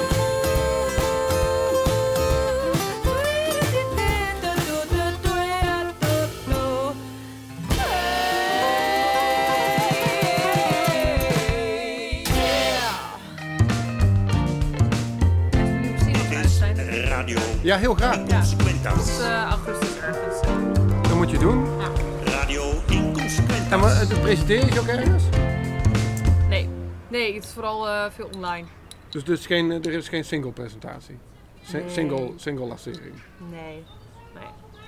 Ja, heel graag. Inconsequentas. Tot eh, augustus ergens. Dat moet je doen. Radio En Inconsequentas. maar, eh, presenteer je je ook ergens? Nee. Nee, het is vooral eh, veel online. Dus, dus geen, er is geen single presentatie? Nee. Single, single lancering? Nee.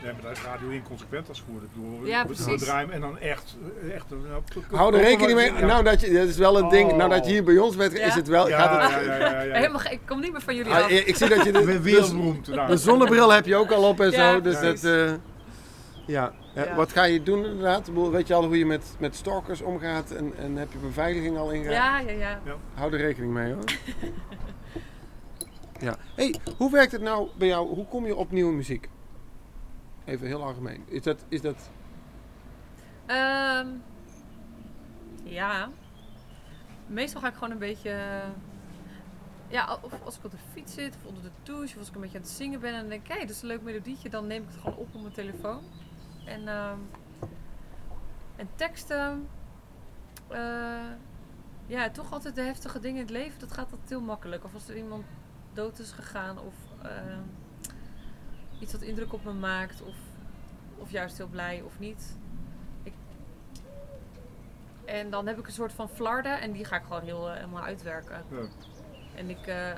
Nee. Maar dat is radio inconsequent als bedoel, we- Ja, precies. draaien en dan echt... echt nou, Hou er rekening mee. Ja. Nou, dat, je, dat is wel een ding. Oh. Nou, dat je hier bij ons bent, Ja? is het wel. Ja, gaat het, ja, ja, ja, ja. [laughs] Helemaal, ik kom niet meer van jullie Ah, af. ik ik zie dat je de, [laughs] wereldberoemd. nou. de zonnebril heb je ook al op en Ja, zo. Dus dat, eh, ja. Eh, Ja. Wat ga je doen inderdaad? Weet je al hoe je met, met stalkers omgaat en, en heb je beveiliging al ingegaan? Ja, ja, ja. Hou er rekening mee hoor. [laughs] ja. Hey, hoe werkt het nou bij jou? Hoe kom je op nieuwe muziek? Even heel algemeen. Is dat, is dat Ehm, ja. Meestal ga ik gewoon een beetje. Ja, of als ik op de fiets zit, of onder de douche, of als ik een beetje aan het zingen ben en denk hé, dat is een leuk melodietje, dan neem ik het gewoon op op mijn telefoon. En, ehm, en teksten. eh, ja, toch altijd de heftige dingen in het leven, dat gaat altijd heel makkelijk. Of als er iemand dood is gegaan, of ehm, iets wat indruk op me maakt, of, of juist heel blij of niet. En dan heb ik een soort van flarden en die ga ik gewoon heel eh, helemaal uitwerken. Ja. En ik, eh,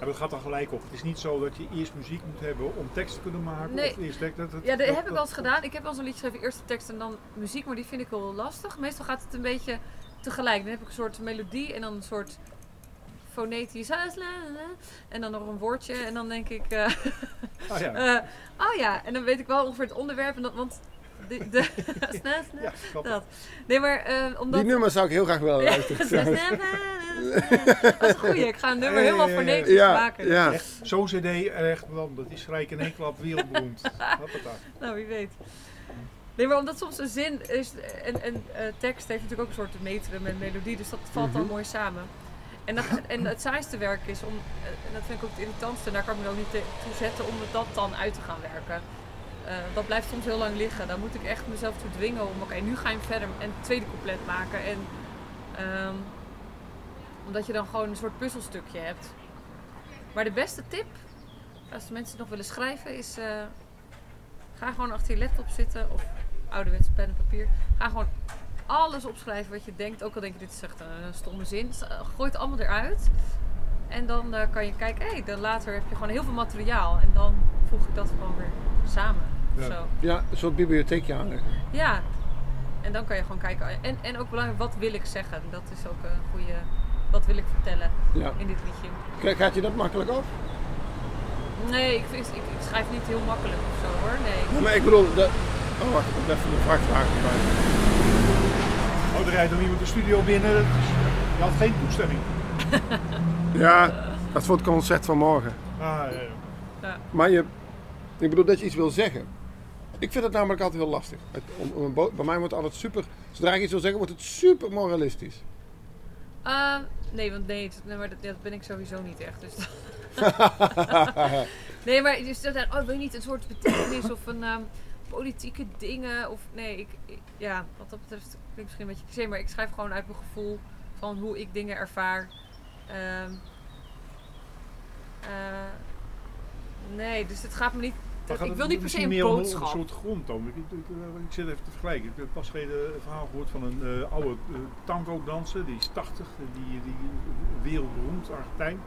Ja, dat gaat dan gelijk op. Het is niet zo dat je eerst muziek moet hebben om tekst te kunnen maken. Nee. Of eerst dat, dat, ja, dat heb ik wel eens gedaan. Ik heb wel eens een liedje geschreven, eerst de tekst en dan muziek, maar die vind ik wel lastig. Meestal gaat het een beetje tegelijk. Dan heb ik een soort melodie en dan een soort fonetisch en dan nog een woordje en dan denk ik, eh, Ah, ja. [laughs] eh, oh ja, en dan weet ik wel ongeveer het onderwerp, en dat, want de, de, [laughs] [laughs] ja, dat. Nee, maar eh, omdat... Die nummers zou ik heel graag wel luisteren. dat is goeie. Ik ga een nummer helemaal fonetisch Ja, maken. ja. Zo'n cd, echt, man, dat is gelijk in één klap wereldberoemd. Nou, wie weet. Nee, maar omdat soms een zin is en, en eh, tekst heeft natuurlijk ook een soort metrum en melodie, dus dat valt dan Mhm. mooi samen. En, en het saaiste werk is om, en dat vind ik ook het irritantste, en daar kan ik me ook niet toe zetten om dat dan uit te gaan werken. Eh, dat blijft soms heel lang liggen. Dan moet ik echt mezelf toe dwingen om, oké, nu ga je verder en het tweede couplet maken. En, ehm, omdat je dan gewoon een soort puzzelstukje hebt. Maar de beste tip, als de mensen nog willen schrijven, is eh, ga gewoon achter je laptop zitten of ouderwetse pen en papier. Ga gewoon alles opschrijven wat je denkt. Ook al denk je dit is echt een, stomme zin. S- eh, Gooi het allemaal eruit. En dan eh, kan je kijken, hé, dan later heb je gewoon heel veel materiaal. En dan voeg ik dat gewoon weer samen. Ja. Zo. Ja, een soort bibliotheekje aanleggen. Ja. En dan kan je gewoon kijken. En, en ook belangrijk, wat wil ik zeggen? Dat is ook een goede. Wat wil ik vertellen Ja. in dit liedje? Kijk, Gaat je dat makkelijk af? Nee, ik, ik, ik schrijf niet heel makkelijk of zo hoor. Nee. Maar ik bedoel, dat... Oh, wacht, ik moet even een vraag vragen. Oh, er rijdt dan iemand de studio binnen. Dat is- Je had geen toestemming. [laughs] Ja, dat is voor het concert van morgen. Ah, ja, ja. Maar je, ik bedoel dat je iets wil zeggen. Ik vind het namelijk altijd heel lastig. Het- om, bij mij wordt het altijd super, zodra ik iets wil zeggen, wordt het super moralistisch. Ehm, nee, want nee, het- nee maar dat, dat ben ik sowieso niet echt. Dus [laughs] [laughs] nee, maar dus dat, oh, wil je niet een soort betekenis of een ehm, politieke dingen? Of nee, ik, ik- ja, wat dat betreft klinkt misschien een beetje cliché, maar ik schrijf gewoon uit mijn gevoel van hoe ik dingen ervaar. Ehm, eh, nee, dus het gaat me niet. Ik wil niet per se een boodschap. Een soort grondtoon. Ik, ik, ik- zit even te vergelijken. Ik heb pas geleden een verhaal gehoord van een eh, oude uh, tango-danser. Die is 80, die, die wereldberoemd Argentijn.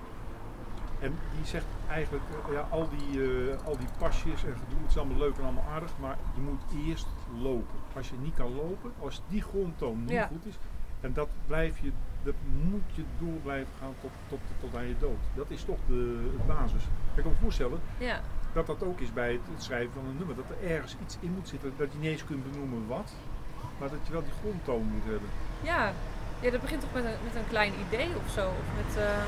En die zegt eigenlijk, eh, ja, al die, eh, al die pasjes en gedoe, het is allemaal leuk en allemaal aardig, maar je moet eerst lopen. Als je niet kan lopen, als die grondtoon niet Ja. goed is, en dat blijf je, dat moet je door blijven gaan tot, tot, tot aan je dood. Dat is toch de, de basis. Ik kan me voorstellen Ja, dat dat ook is bij het, het schrijven van een nummer. Dat er ergens iets in moet zitten, dat je niet eens kunt benoemen wat, maar dat je wel die grondtoon moet hebben. ja. ja, dat begint toch met een, met een klein idee of zo. Of met eh,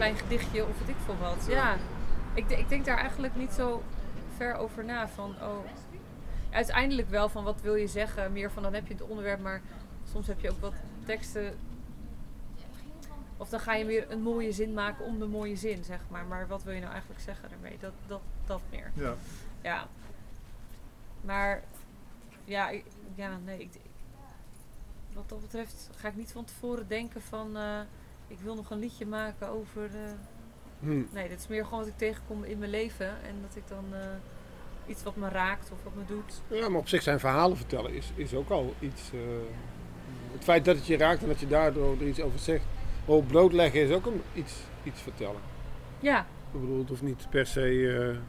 klein gedichtje of weet ik veel wat. Ja, ik, ik denk daar eigenlijk niet zo ver over na. Van, oh, uiteindelijk wel van wat wil je zeggen. Meer van dan heb je het onderwerp, maar soms heb je ook wat teksten. Of dan ga je weer een mooie zin maken om de mooie zin, zeg maar. Maar wat wil je nou eigenlijk zeggen daarmee? Dat, dat, dat meer. Ja. Ja. Maar ja, ik, ja nee. Ik, ik- wat dat betreft ga ik niet van tevoren denken van eh, ik wil nog een liedje maken over. eh, Hm. Nee, dit is meer gewoon wat ik tegenkom in mijn leven. En dat ik dan eh, iets wat me raakt of wat me doet. Ja, maar op zich zijn verhalen vertellen is, is ook al iets. eh, het feit dat het je raakt en dat je daardoor er iets over zegt. Op blootleggen is ook een, iets, iets vertellen. Ja, Ik bedoel, het hoeft niet per se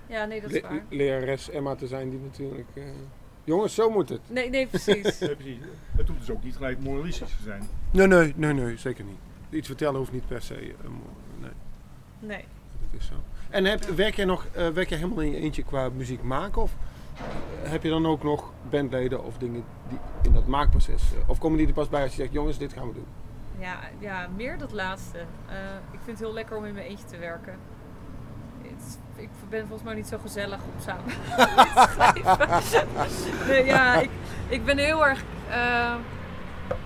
eh, ja nee, dat is le- waar. lerares Emma te zijn die natuurlijk... eh, jongens, zo moet het. Nee, nee, precies. [laughs] Precies. Het hoeft dus ook niet gelijk moralistisch te zijn. Nee, nee, nee, nee, zeker niet. Iets vertellen hoeft niet per se... eh, nee, Nee. dat is zo. En heb, werk jij nog eh, werk jij helemaal in je eentje qua muziek maken? Of heb je dan ook nog bandleden of dingen die in dat maakproces... eh, of komen die er pas bij als je zegt, jongens, dit gaan we doen? Ja, ja, meer dat laatste. Ik vind het heel lekker om in mijn eentje te werken. Ik ben volgens mij niet zo gezellig om samen [laughs] te [laughs] nee, ja, ik, ik ben heel erg...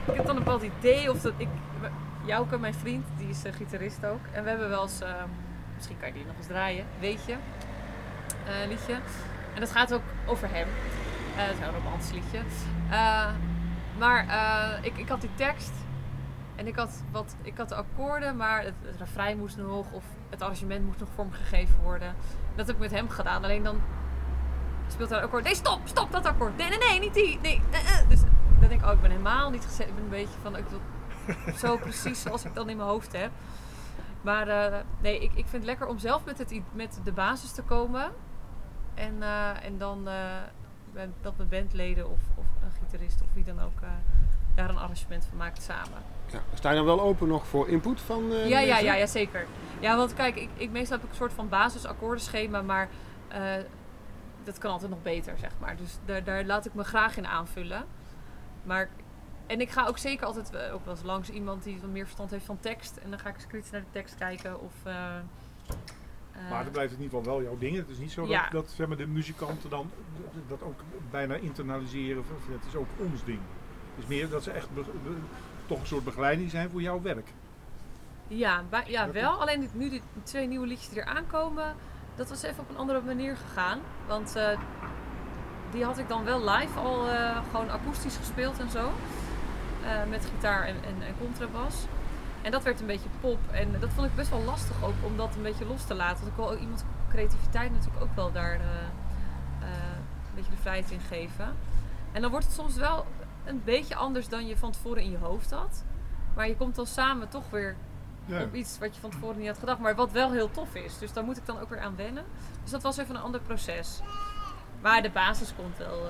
ik heb dan een bepaald idee of dat ik... Jouke, mijn vriend, die is eh, gitarist ook. En we hebben wel eens... eh, misschien kan je die nog eens draaien, weet je. eh, liedje. En dat gaat ook over hem. Eh, Het is een romantisch liedje. Eh, maar eh, ik, ik had die tekst. En ik had, wat, ik had de akkoorden, maar het, het moest nog, of het arrangement moest nog vormgegeven worden. Dat heb ik met hem gedaan. Alleen dan speelt hij een akkoord. Nee, stop, stop dat akkoord. Nee, nee, nee, niet die. Nee, eh, eh. Dus dan denk ik, oh, ik ben helemaal niet gezet. Ik ben een beetje van, ik wil [laughs] zo precies zoals ik dan in mijn hoofd heb. Maar eh, nee, ik, ik vind het lekker om zelf met, het, met de basis te komen. En, eh, en dan ben- dat mijn bandleden of, of een gitarist of wie dan ook daar een arrangement van maakt samen. Ja, sta je dan wel open nog voor input van Ja, ja, ja, ja, zeker. Ja, want kijk, ik, ik, meestal heb ik een soort van basisakkoordenschema, maar dat kan altijd nog beter, zeg maar. Dus daar, daar laat ik me graag in aanvullen. Maar, en ik ga ook zeker altijd eh, ook wel eens langs iemand die wat meer verstand heeft van tekst. En dan ga ik eens kritisch naar de tekst kijken of... eh, eh, Maar dan blijft het in ieder geval wel jouw ding. Het is niet zo Ja. dat, dat zeg maar, de muzikanten dan dat ook bijna internaliseren. Het is ook ons ding. Het is meer dat ze echt toch een soort begeleiding zijn voor jouw werk. Ja, ja wel. Alleen dit, nu die twee nieuwe liedjes die er aankomen, dat was even op een andere manier gegaan. Want die had ik dan wel live al gewoon akoestisch gespeeld en zo. Eh, met gitaar en, en, en contrabas. En dat werd een beetje pop. En dat vond ik best wel lastig ook om dat een beetje los te laten. Want ik wil ook iemand creativiteit natuurlijk ook wel daar eh, eh, een beetje de vrijheid in geven. En dan wordt het soms wel een beetje anders dan je van tevoren in je hoofd had. Maar je komt dan samen toch weer Ja. op iets wat je van tevoren niet had gedacht, maar wat wel heel tof is. Dus daar moet ik dan ook weer aan wennen. Dus dat was even een ander proces. Maar de basis komt wel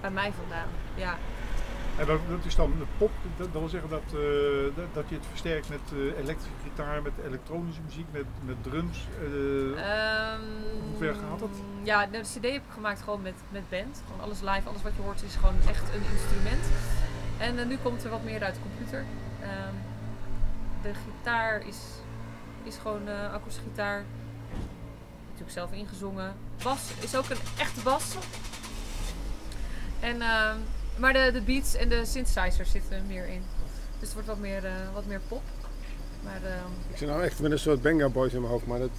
bij mij vandaan. Ja. En dat, dat is dan de pop, dat, dat wil zeggen dat, eh, dat, dat je het versterkt met eh, elektrische gitaar, met elektronische muziek, met, met drums. eh, Ehm, Hoe ver gaat het? Ja, de CD heb ik gemaakt gewoon met, met band. Gewoon alles live, alles wat je hoort is gewoon echt een instrument. En nu komt er wat meer uit de computer. Ehm, de gitaar is, is gewoon akoestische gitaar. Natuurlijk zelf ingezongen. Bas is ook een echte bas. En, ehm, maar de, de beats en de synthesizers zitten er meer in. Dus het wordt wat meer, eh, wat meer pop. Maar ehm, Ik zit nou echt met een soort Benga Boys in mijn hoofd, maar dat,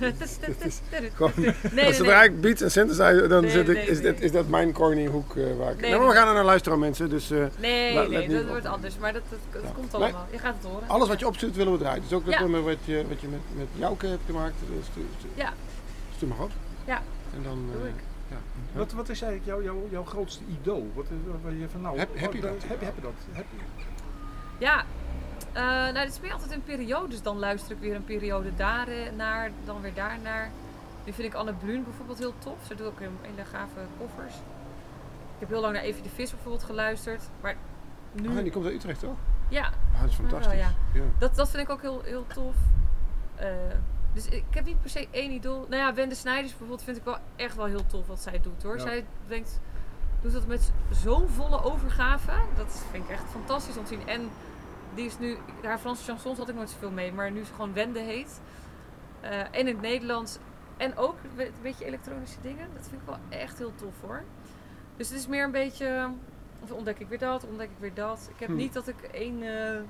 dat, [laughs] dat is gewoon... nee, [laughs] als zodra nee. ik beats en synthesizer, dan zit ik, is. Dit, is dat mijn corny hoek eh, waar ik... Nee, nou, we gaan er naar luisteren mensen, dus eh, Nee, dat op. wordt anders. Maar dat, dat, dat Ja. komt allemaal. Je gaat het horen. alles wat je opstuurt willen we draaien. Dus ook dat Ja. nummer wat je, wat je met, met Jouke hebt gemaakt, stuur, stuur, Ja. stuur maar op. Ja. En dan... Doe eh, ik. Ja. wat, wat is eigenlijk jouw, jouw, jouw grootste idool? Wat waar je van, nou, Heb- heb je dat? Heb, heb je dat? Heb je? Ja, eh nou, dit is meer altijd in periodes. Dan luister ik weer een periode daar eh, naar, dan weer daar naar. Nu vind ik Anne Bruun bijvoorbeeld heel tof. Ze doet ook hele gave koffers. Ik heb heel lang naar Evie de Vis bijvoorbeeld geluisterd. Maar nu, Ah, die komt uit Utrecht toch? ja, Ah, dat is wel, fantastisch. ja. ja. dat, dat vind ik ook heel, heel tof. Eh, dus ik heb niet per se één idool. Nou ja, Wende Snijders bijvoorbeeld vind ik wel echt wel heel tof wat zij doet hoor. Ja. Zij denkt, doet dat met zo'n volle overgave. Dat vind ik echt fantastisch om te zien. En die is nu, haar Franse chansons had ik nooit zoveel mee, maar nu ze gewoon Wende heet. Eh, en in het Nederlands. En ook een beetje elektronische dingen. Dat vind ik wel echt heel tof hoor. Dus het is meer een beetje. Of ontdek ik weer dat, ontdek ik weer dat. Ik heb Hmm. niet dat ik één, eh.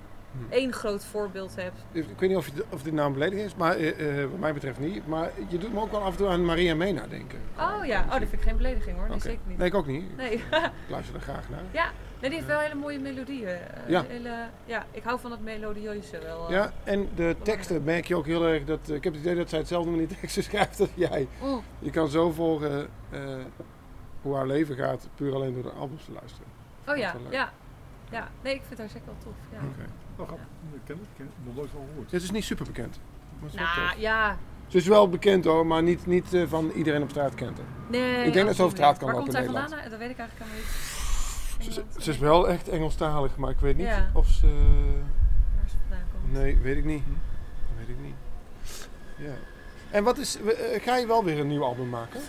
Één groot voorbeeld heb. Ik weet niet of, je, of dit nou een belediging is, maar eh, eh, wat mij betreft niet. Maar je doet me ook wel af en toe aan Maria Mena denken. Oh ja, oh, dat vind ik geen belediging hoor. Nee, Oké. zeker niet. Nee, ik ook niet. Nee. Ik luister er graag naar. ja, Nee, die heeft wel hele mooie melodieën. eh, Ja. Hele, ja, ik hou van het melodieuze wel. Ja, en de teksten merk je ook heel erg dat. ik heb het idee dat zij hetzelfde die [laughs] teksten schrijft als jij. Mm. Je kan zo volgen hoe haar leven gaat, puur alleen door de albums te luisteren. Oh ja, ja. Ja, nee, ik vind haar zeker wel tof. Ja. Oké. Grappig. Ik ken het, ik ken het nog nooit van gehoord. Dit is niet super bekend. Nou, ja. Ze is wel bekend hoor, maar niet, niet eh, van iedereen op straat kent haar. Nee, Ik denk dat ze over straat kan Waar lopen komt in zij Nederland. vandaan? Dat weet ik eigenlijk helemaal niet. Ze, ze- Engeland. ze is wel echt Engelstalig, maar ik weet niet Ja. of ze... Waar ze vandaan komt. Nee, weet ik niet. Weet ik niet. Ja. En wat is... we- eh, ga je wel weer een nieuw album maken?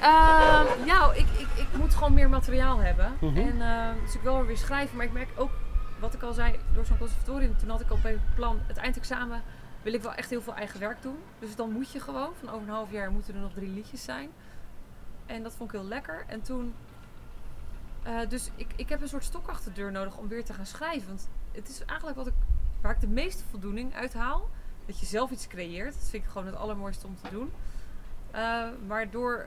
Ehm, ja, ik, ik, ik moet gewoon meer materiaal hebben. Mhm. En ehm, dus ik wil er weer schrijven. Maar ik merk ook, wat ik al zei, door zo'n conservatorium, toen had ik al bij plan, het eindexamen wil ik wel echt heel veel eigen werk doen. Dus dan moet je gewoon, van over een half jaar moeten er nog drie liedjes zijn. En dat vond ik heel lekker. En toen, eh, dus ik, ik heb een soort stok achter de deur nodig om weer te gaan schrijven. Want het is eigenlijk wat ik, waar ik de meeste voldoening uit haal. Dat je zelf iets creëert. Dat vind ik gewoon het allermooiste om te doen. Eh, maar door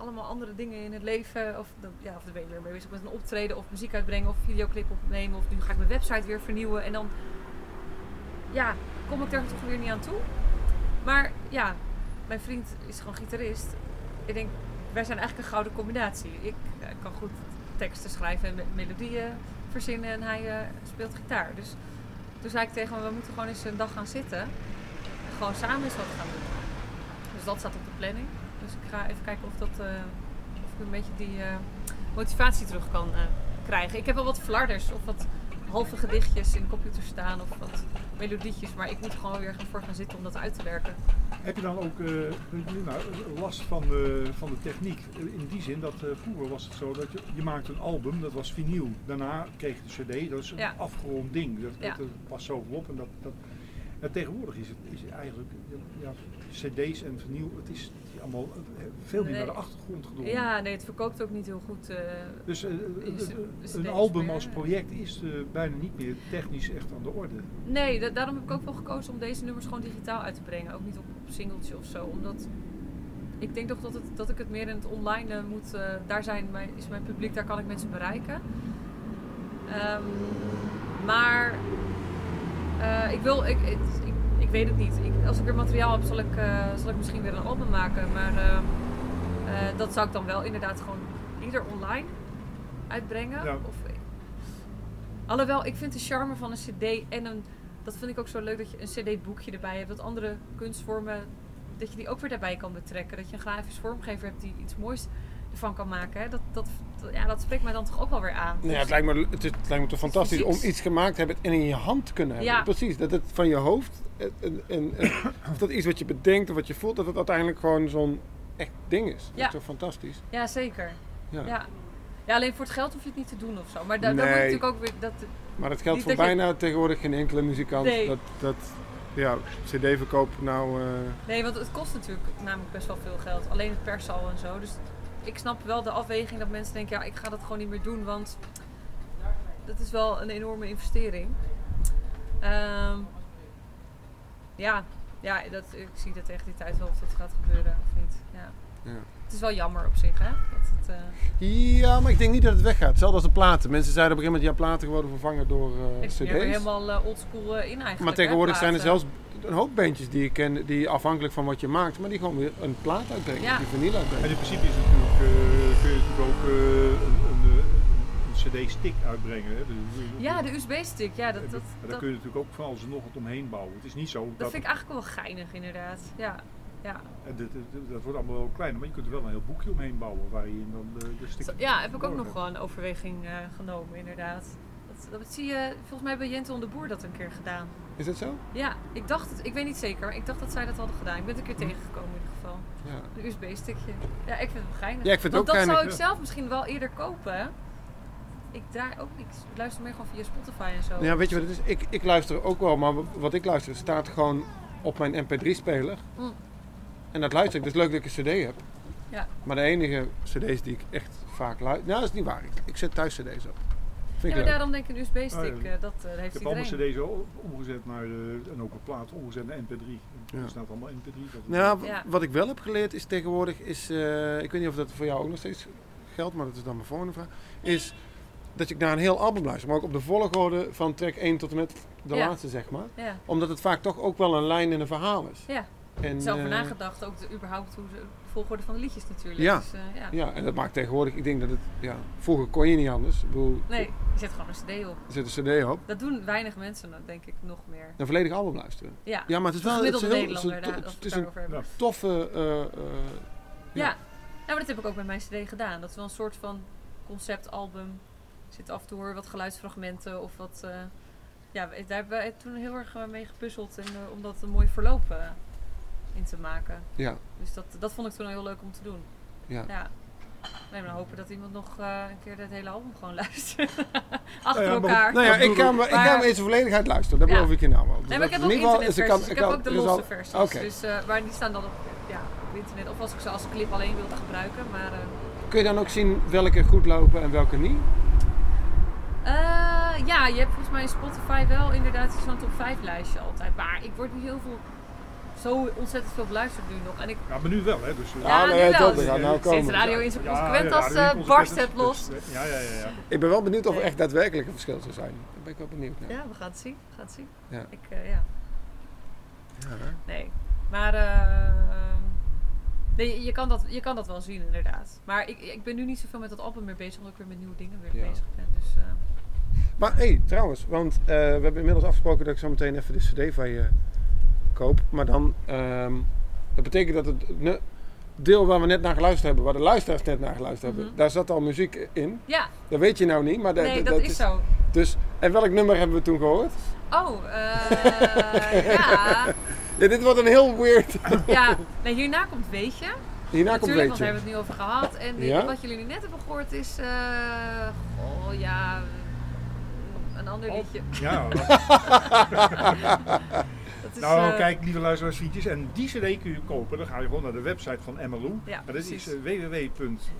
allemaal andere dingen in het leven. Of, ja, of dan ben je weer mee bezig met een optreden of muziek uitbrengen of videoclip opnemen. Of nu ga ik mijn website weer vernieuwen. En dan ja, kom ik daar toch weer niet aan toe. Maar ja, mijn vriend is gewoon gitarist. Ik denk, wij zijn eigenlijk een gouden combinatie. Ik eh, kan goed teksten schrijven en me- melodieën verzinnen en hij eh, speelt gitaar. Dus toen zei ik tegen hem, we moeten gewoon eens een dag gaan zitten. En gewoon samen eens wat gaan doen. Dus dat staat op de planning. Dus ik ga even kijken of, dat, eh, of ik een beetje die eh, motivatie terug kan eh, krijgen. Ik heb wel wat flarders of wat halve gedichtjes in de computer staan of wat melodietjes. Maar ik moet gewoon weer voor gaan zitten om dat uit te werken. Heb je dan ook nou, last van de, van de techniek? In die zin dat vroeger was het zo dat je, je maakte een album, dat was vinyl. Daarna kreeg je de cd, dat is een Ja. afgerond ding. Dat, Ja. dat, past zoveel op. En dat, dat, en tegenwoordig is het is eigenlijk, ja, cd's en vinyl, het is allemaal eh, veel meer Nee. naar de achtergrond gedrongen. Ja, nee, het verkoopt ook niet heel goed. eh, Dus eh, een album meer, als project is bijna niet meer technisch echt aan de orde. Nee, da- daarom heb ik ook wel gekozen om deze nummers gewoon digitaal uit te brengen. Ook niet op, op singeltje of zo. Omdat ik denk toch dat, het, dat ik het meer in het online moet. daar zijn mijn, is mijn publiek, daar kan ik mensen bereiken. Ehm, maar ik wil. Ik, ik, ik weet het niet. Ik, als ik weer materiaal heb, zal ik, eh, zal ik misschien weer een album maken. Maar eh, eh, dat zou ik dan wel inderdaad gewoon ieder online uitbrengen. Ja. Of, alhoewel, ik vind de charme van een cd en een... Dat vind ik ook zo leuk dat je een cd-boekje erbij hebt. Dat andere kunstvormen, dat je die ook weer daarbij kan betrekken. Dat je een grafisch vormgever hebt die iets moois ervan kan maken. Dat, dat, dat- ja, dat spreekt mij dan toch ook wel weer aan. Nou ja, Dus- het, lijkt me, het, het lijkt me toch fantastisch om iets gemaakt te hebben en in je hand te kunnen hebben. Ja. Precies, dat het van je hoofd, en, dat iets wat je bedenkt of wat je voelt, dat het uiteindelijk gewoon zo'n echt ding is. Dat Ja. is toch fantastisch? Ja, zeker. Ja. Ja. ja, alleen voor het geld hoef je het niet te doen of zo. Maar da- dan moet natuurlijk ook weer... Dat, Maar dat geldt voor dat je- bijna tegenwoordig geen enkele muzikant. Nee. Dat, dat ja, cd-verkoop nou... eh, Nee, want het kost natuurlijk namelijk best wel veel geld. Alleen het persen al en zo. Dus ik snap wel de afweging dat mensen denken, ja, ik ga dat gewoon niet meer doen, want dat is wel een enorme investering. Ehm, ja, ja dat, ik zie dat tegen die tijd wel of dat gaat gebeuren of niet. Ja. Ja. Het is wel jammer op zich, hè? Dat het, eh, Ja, maar ik denk niet dat het weggaat. Hetzelfde als de platen. Mensen zeiden op een gegeven moment, ja, platen worden vervangen door eh, ik cd's. ben weer helemaal eh, oldschool in eigenlijk. maar tegenwoordig hè, zijn er zelfs een hoop bandjes die ik ken, die afhankelijk van wat je maakt, maar die gewoon weer een plaat uitbrengen, Ja. die vinyl uitbrengen. En in principe is het kun je natuurlijk ook eh, een, een, eh, een cd-stick uitbrengen. Hè. Dus- Ja, de USB-stick, ja, dat, En dat, maar daar dat, kun je natuurlijk ook van alles en nog wat omheen bouwen. Het is niet zo dat, dat vind ik eigenlijk wel geinig, inderdaad. Ja, ja. en dit- dit- dat wordt allemaal wel kleiner, maar je kunt er wel een heel boekje omheen bouwen waarin dan de, de stick. Ja, heb ik ook nog wel een overweging eh, genomen, inderdaad. Dat, dat zie je, volgens mij bij Jentel de Boer dat een keer gedaan. Is dat zo? Ja, ik dacht het, ik weet niet zeker, maar ik dacht dat zij dat hadden gedaan. Ik ben het een keer tegengekomen in ieder geval. Ja. Een USB-stickje. Ja, ik vind het wel geinig. Ja, ik vind het Want ook dat geinig, zou ik zelf misschien wel eerder kopen. Ik daar ook niet. Ik luister meer gewoon via Spotify en zo. Ja, weet je wat het is? Ik, ik luister ook wel, maar wat ik luister staat gewoon op mijn mp3-speler. Mm. En dat luister ik. Is leuk dat ik een cd heb. Ja. Maar de enige cd's die ik echt vaak luister... Nou, dat is niet waar. Ik, ik zet thuis cd's op. Vind Ja, ik daarom denk ik een USB-stick, Oh, ja. eh, dat Ik heeft heb allemaal cd's omgezet naar, eh, en ook een plaat omgezet naar mp3. Ja. Er staat allemaal mp3. Dat Nou, Ja. wat ik wel heb geleerd is tegenwoordig, is, eh, ik weet niet of dat voor jou ook nog steeds geldt, maar dat is dan mijn volgende vraag, is dat ik naar een heel album luister. Maar ook op de volgorde van track 1 tot en met de Ja. laatste, zeg maar. Ja, Omdat het vaak toch ook wel een lijn en een verhaal is. ja. En, Er eh, nagedacht, ook de, überhaupt hoe ze, volgorde van de liedjes natuurlijk. Ja. Dus, eh, ja. Ja, en dat maakt tegenwoordig, ik denk dat het, ja, vroeger kon je niet anders. Ik bedoel, Nee, je zet gewoon een cd op. er zit een cd op. Dat doen weinig mensen, nou, denk ik, nog meer. Een volledig album luisteren. Ja, Ja, maar het is wel het is heel- het is een- daar, het is een. Ja. toffe... eh, eh, Ja. ja. ja, maar dat heb ik ook met mijn cd gedaan. Dat is wel een soort van conceptalbum. Zitten af en toe wat geluidsfragmenten of wat... ja, daar hebben we toen heel erg mee gepuzzeld en, om dat een mooi verloop eh, in te maken. ja, Dus dat, dat vond ik toen heel leuk om te doen. ja. Ja. Nee, maar dan hopen dat iemand nog eh, een keer het hele album gewoon [laughs] luistert. Achter ja, elkaar. Nou ja, Dat ik ga, ik. hem- ik ga hem de volledigheid luisteren, dat Ja. beloof ik je nou wel. Nee, maar ik heb In ook dus internetversies. kan- ik heb kan- ook de losse al- versies. Oké. Dus, eh, maar die staan dan op, ja, op internet. Of als ik ze als clip alleen wilde gebruiken. Maar, eh, Kun je dan ook zien welke goed lopen en welke niet? eh, ja, je hebt volgens mij in Spotify wel inderdaad zo'n top 5 lijstje altijd. Maar ik word niet heel veel, zo ontzettend veel beluisterd nu nog. En ik, Ja, maar nu wel, hè. Dus, eh, Ja, nu ja, wel. dat- dat gaat nou sinds komen. Radio ja, Inconsequent ja, als ja, eh, die barst het los. Ja, ja, ja. ja. Ik ben wel benieuwd of er Nee. echt daadwerkelijk een verschil zou zijn. Daar ben ik wel benieuwd naar. Ja, we gaan het zien. We gaan het zien. Ja. Ik, eh, ja. Ja? Nee. Maar eh, nee, je, kan dat, je kan dat wel zien inderdaad. Maar ik, ik ben nu niet zoveel met dat album meer bezig, omdat ik weer met nieuwe dingen weer Ja. bezig ben. Dus eh, Maar hé, hey, trouwens, want eh, we hebben inmiddels afgesproken dat ik zo meteen even de CD van je koop. Maar dan, ehm, dat betekent dat het ne- deel waar we net naar geluisterd hebben, waar de luisteraars net naar geluisterd hebben, Mhm. daar zat al muziek in. ja, Dat weet je nou niet, maar dat, nee, dat, is zo. Dus, en welk nummer hebben we toen gehoord? Oh, eh ja. [laughs] Ja, dit wordt een heel weird. [laughs] ja. Nee, hierna komt Weetje. Hierna komt Natuurlijk, want weet daar je. hebben we het nu over gehad. En Ja? wat jullie nu net hebben gehoord is, eh oh ja, een ander Oh. liedje. Ja, Dat [laughs] is, nou eh, kijk, lieve luisteraars, vriendjes, en die cd kun je kopen. Dan ga je gewoon naar de website van Emmalou. Ja, en dat is precies. uh,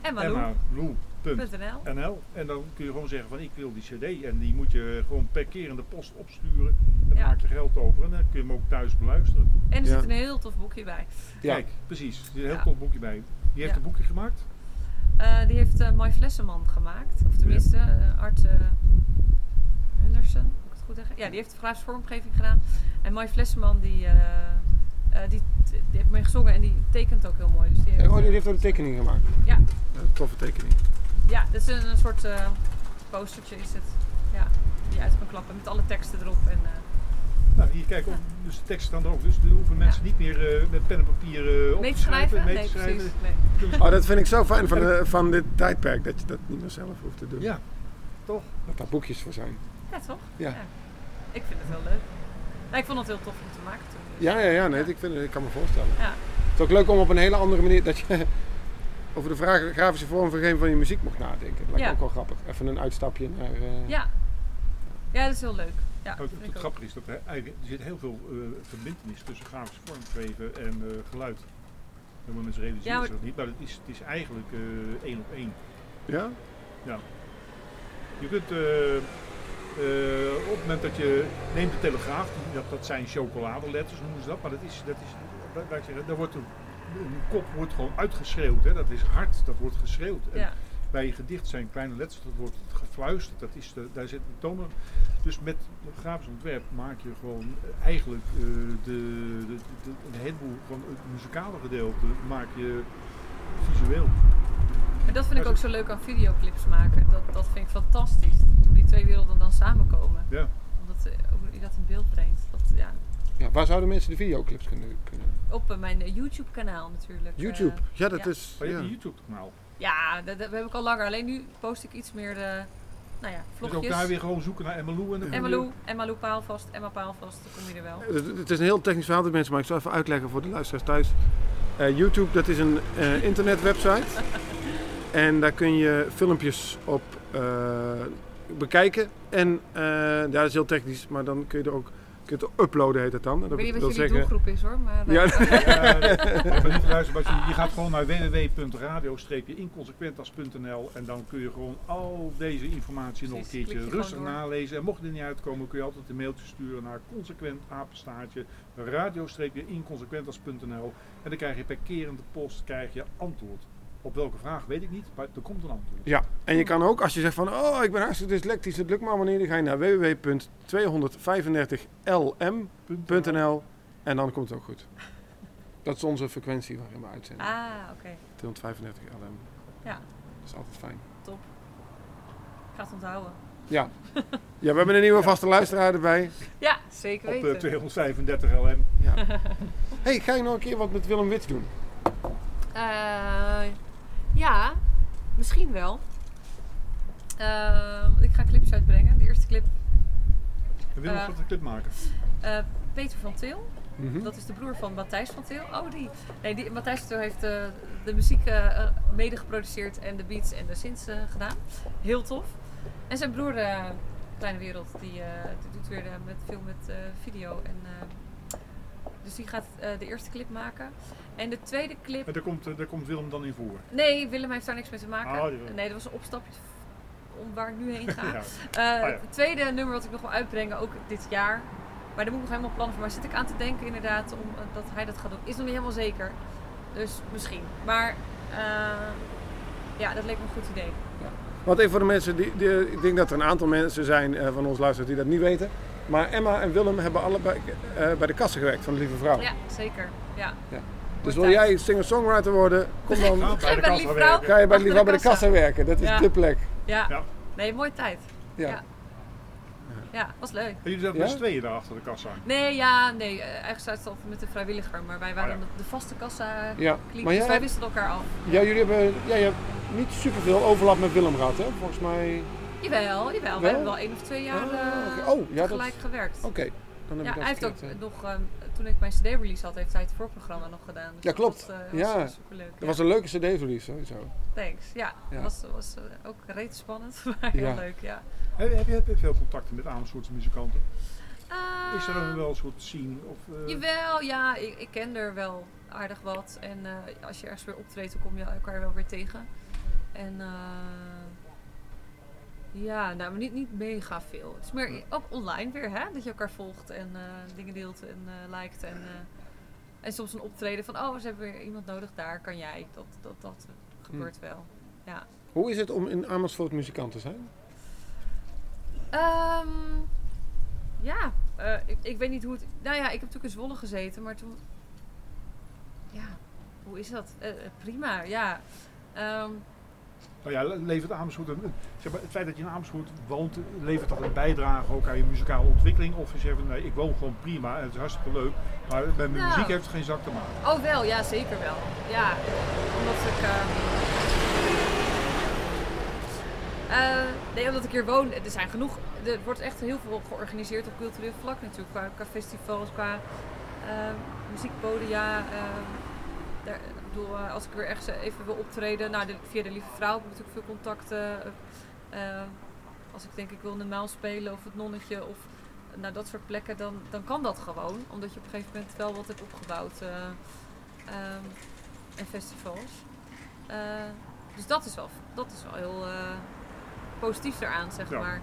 Emmalou. www.emmalou.nl. .nl. En dan kun je gewoon zeggen van ik wil die cd. En die moet je gewoon per keer in de post opsturen. Dan Ja. maak je geld over en dan kun je hem ook thuis beluisteren. En er Ja. zit een heel tof boekje bij. Ja. Kijk, precies. Er zit een heel Ja. tof boekje bij. Wie heeft Ja. een boekje gemaakt? Eh, die heeft eh Mooi Flessenman gemaakt. Of tenminste, eh, Art eh, Henderson, goed zeggen? Ja, die heeft de grafische vormgeving gedaan. En Mooi Flessenman, die, eh, eh, die, die heeft mee gezongen en die tekent ook heel mooi. Dus die Ja, heeft, oh, die heeft ook een tekening gemaakt. Ja. Ja, een toffe tekening. Ja, dit is een, een soort eh, postertje is het. Ja, die je uit kan klappen met alle teksten erop. En, eh, Nou, hier kijk, op, dus de tekst staan er ook. Dus er hoeven mensen niet meer eh, met pen en papier op mee te schrijven? mee Nee, te schrijven. precies. Nee. Oh, dat vind ik zo fijn van, eh, van dit tijdperk, dat je dat niet meer zelf hoeft te doen. Ja, toch? Dat daar boekjes voor zijn. Ja, toch? Ja. Ik vind het heel leuk. Nou, ik vond het heel tof om te maken toen. dus. Ja, ja, ja, nee, Ja. Ik, vind, het- ik kan me voorstellen. Ja. Het is ook leuk om op een hele andere manier dat je [laughs] over de vraag, grafische vormgeving van je muziek mocht nadenken. Dat lijkt Ja. ook wel grappig. Even een uitstapje naar... eh, Ja. ja, dat is heel leuk. Ja, vind het grappige is dat er, eigenlijk, er zit heel veel eh verbindenis tussen grafisch vormgeven en eh, geluid. Heel mensen realiseren Ja, maar- zich dat niet, maar het is, het is eigenlijk eh, één op één. ja? Je kunt op het moment dat je neemt de telegraaf, dat, dat zijn chocoladeletters noemen ze dat, maar dat is, dat is ik zeggen, daar wordt een, een kop wordt gewoon uitgeschreeuwd, hè? dat is hard, dat wordt geschreeuwd. En bij je gedicht zijn kleine letters, dat wordt gefluisterd, dat is de, daar zit een toon op. Dus met grafisch ontwerp maak je gewoon eh, eigenlijk eh, de, de, de, een heleboel van het muzikale gedeelte maak je visueel. Dat vind ik ook zo leuk aan videoclips maken. Dat, dat vind ik fantastisch. Hoe die twee werelden dan samenkomen. Ja. Omdat eh, hoe je dat in beeld brengt. Dat, ja. ja. Waar zouden mensen de videoclips kunnen... kunnen? Op eh, mijn eh, YouTube kanaal natuurlijk. YouTube. ja, dat ja. is... Maar je Ja. hebt een YouTube kanaal. ja, dat, dat heb ik al langer. Alleen nu post ik iets meer de, nou ja, Dus ook vlogjes. daar weer gewoon zoeken naar Emmalou en Emmalou, Emmalou Paalvast, Emma Paalvast, dan kom je er wel. Het, het is een heel technisch verhaal, dit mensen, maar ik zal even uitleggen voor de luisteraars thuis. Eh, YouTube, dat is een eh, internetwebsite. [laughs] en daar kun je filmpjes op eh, bekijken. En eh, ja, dat is heel technisch, maar dan kun je er ook kun je het uploaden, heet het dan. En Ik weet niet wat jullie doelgroep is hoor, maar... [laughs] eh, Ja. Luisteren, Bas, je, je gaat gewoon naar www.radio-inconsequentas.nl en dan kun je gewoon al deze informatie nog een keertje je rustig nalezen. En mocht het er niet uitkomen, kun je altijd een mailtje sturen naar consequent apenstaartje radio-inconsequentas.nl en dan krijg je per keer in de post krijg je antwoord. Op welke vraag weet ik niet, maar er komt een antwoord. Ja, en je kan ook als je zegt van, oh ik ben hartstikke dyslectisch, het lukt me allemaal niet, dan ga je naar www.235lm.nl en dan komt het ook goed. Dat is onze frequentie waarin we uitzenden. Ah, oké. 235 LM. Ja. Dat is altijd fijn. Top. Ik ga het onthouden. Ja. [laughs] ja, we hebben een nieuwe vaste luisteraar erbij. Ja, zeker Op weten. eh, 235 LM. Ja. hey, ga je nog een keer wat met Willem Wits doen? Eh, ja, misschien wel. Eh, ik ga clips uitbrengen. De eerste clip, We willen Eh. nog wat een clip maken. eh, Peter van Til. Mhm. Dat is de broer van Matthijs van Til. Oh, die. Nee, die, Matthijs van Til heeft eh, de muziek eh, eh, mede geproduceerd en de beats en de synths eh, gedaan. Heel tof. En zijn broer, eh, Kleine Wereld, die, eh, die doet weer met, veel met eh, video. En, eh, dus die gaat eh, de eerste clip maken. En de tweede clip En daar komt, eh, daar komt Willem dan in voor. Nee, Willem heeft daar niks mee te maken. Oh, nee, dat was een opstapje om waar ik nu heen ga. [laughs] Ja. Eh, ja. Het tweede nummer wat ik nog wil uitbrengen, ook dit jaar. Maar daar moet ik nog helemaal plannen voor. Maar zit ik aan te denken inderdaad om, dat hij dat gaat doen. Is nog niet helemaal zeker. Dus misschien. Maar eh, ja, dat leek me een goed idee. Want even voor de mensen, die, die, ik denk dat er een aantal mensen zijn eh, van ons luisteraars die dat niet weten. Maar Emma en Willem hebben allebei eh, bij de kassen gewerkt van de Lieve Vrouw. Ja, zeker. Ja. dus Wordt wil jij singer-songwriter worden, kom dan. Nou, Ga je bij de kassa lieve werken. vrouw? Ga je bij de Lieve Vrouw bij de de kassa werken. Dat is Ja. de plek. Ja. Ja. Nee, mooie tijd. Ja. Ja. Ja, was leuk. En jullie zaten Ja? met z'n tweeën daar achter de kassa. Nee, ja, nee. eh, Eigenlijk altijd met de vrijwilliger. Maar wij waren Oh ja. de, de vaste kassa. Ja. kliek, Maar dus jij, wij wisten elkaar af. ja, jullie hebben, ja, je hebt niet superveel overlap met Willem gehad, hè? Volgens mij. Jawel, jawel. We hebben wel één of twee jaar Ah, eh. Oh, ja, dat- gelijk gewerkt. Oké, dan heb Ja, ik dat hij heeft ook nog, ehm, toen ik mijn CD-release had, heeft hij het voorprogramma nog gedaan. Dus Ja, klopt. Dat was, eh, Ja. was superleuk. Dat was een leuke CD-release sowieso. Thanks. Ja, Ja. dat was, was eh, ook reet spannend, [laughs] maar heel Ja. leuk. Ja. Heb, heb je heb je veel contacten met Amersfoortse muzikanten? Is er dan wel een soort scene? Of, eh, Jawel, ja, ik, ik ken er wel aardig wat. En eh, als je ergens weer optreedt, dan kom je elkaar wel weer tegen. En eh, ja, nou, maar niet, niet mega veel. Het is meer ook online weer, hè? Dat je elkaar volgt en eh, dingen deelt en eh liked. En, eh, en soms een optreden van, oh, ze hebben weer iemand nodig, daar kan jij. Dat, dat, dat gebeurt wel. Ja. Hoe is het om in Amersfoort muzikant te zijn? Ehm, ja, ik, ik weet niet hoe het. Nou ja, ik heb natuurlijk in Zwolle gezeten, maar toen. Ja, hoe is dat? Prima, ja. Ehm, Nou ja, le- levert Amersfoort een, zeg maar, het feit dat je in Amersfoort woont, levert dat een bijdrage ook aan je muzikale ontwikkeling? Of je zegt van nee, ik woon gewoon prima en het is hartstikke leuk, maar bij mijn Nou. muziek heeft het geen zak te maken. oh, wel, ja, zeker wel. Ja, omdat ik. ehm, eh, nee, omdat ik hier woon. Er zijn genoeg. Er wordt echt heel veel georganiseerd op cultureel vlak natuurlijk. Qua, qua festivals, qua ehm, muziekpodia. daar, bedoel, eh, als ik weer ergens even wil optreden, nou, de, via de Lieve Vrouw heb ik natuurlijk veel contacten. Eh, als ik denk ik wil normaal spelen of het nonnetje of nou, dat soort plekken, dan, dan kan dat gewoon. Omdat je op een gegeven moment wel wat hebt opgebouwd. ehm, en festivals. Dus dat is wel, dat is wel heel positief eraan, zeg Ja. maar.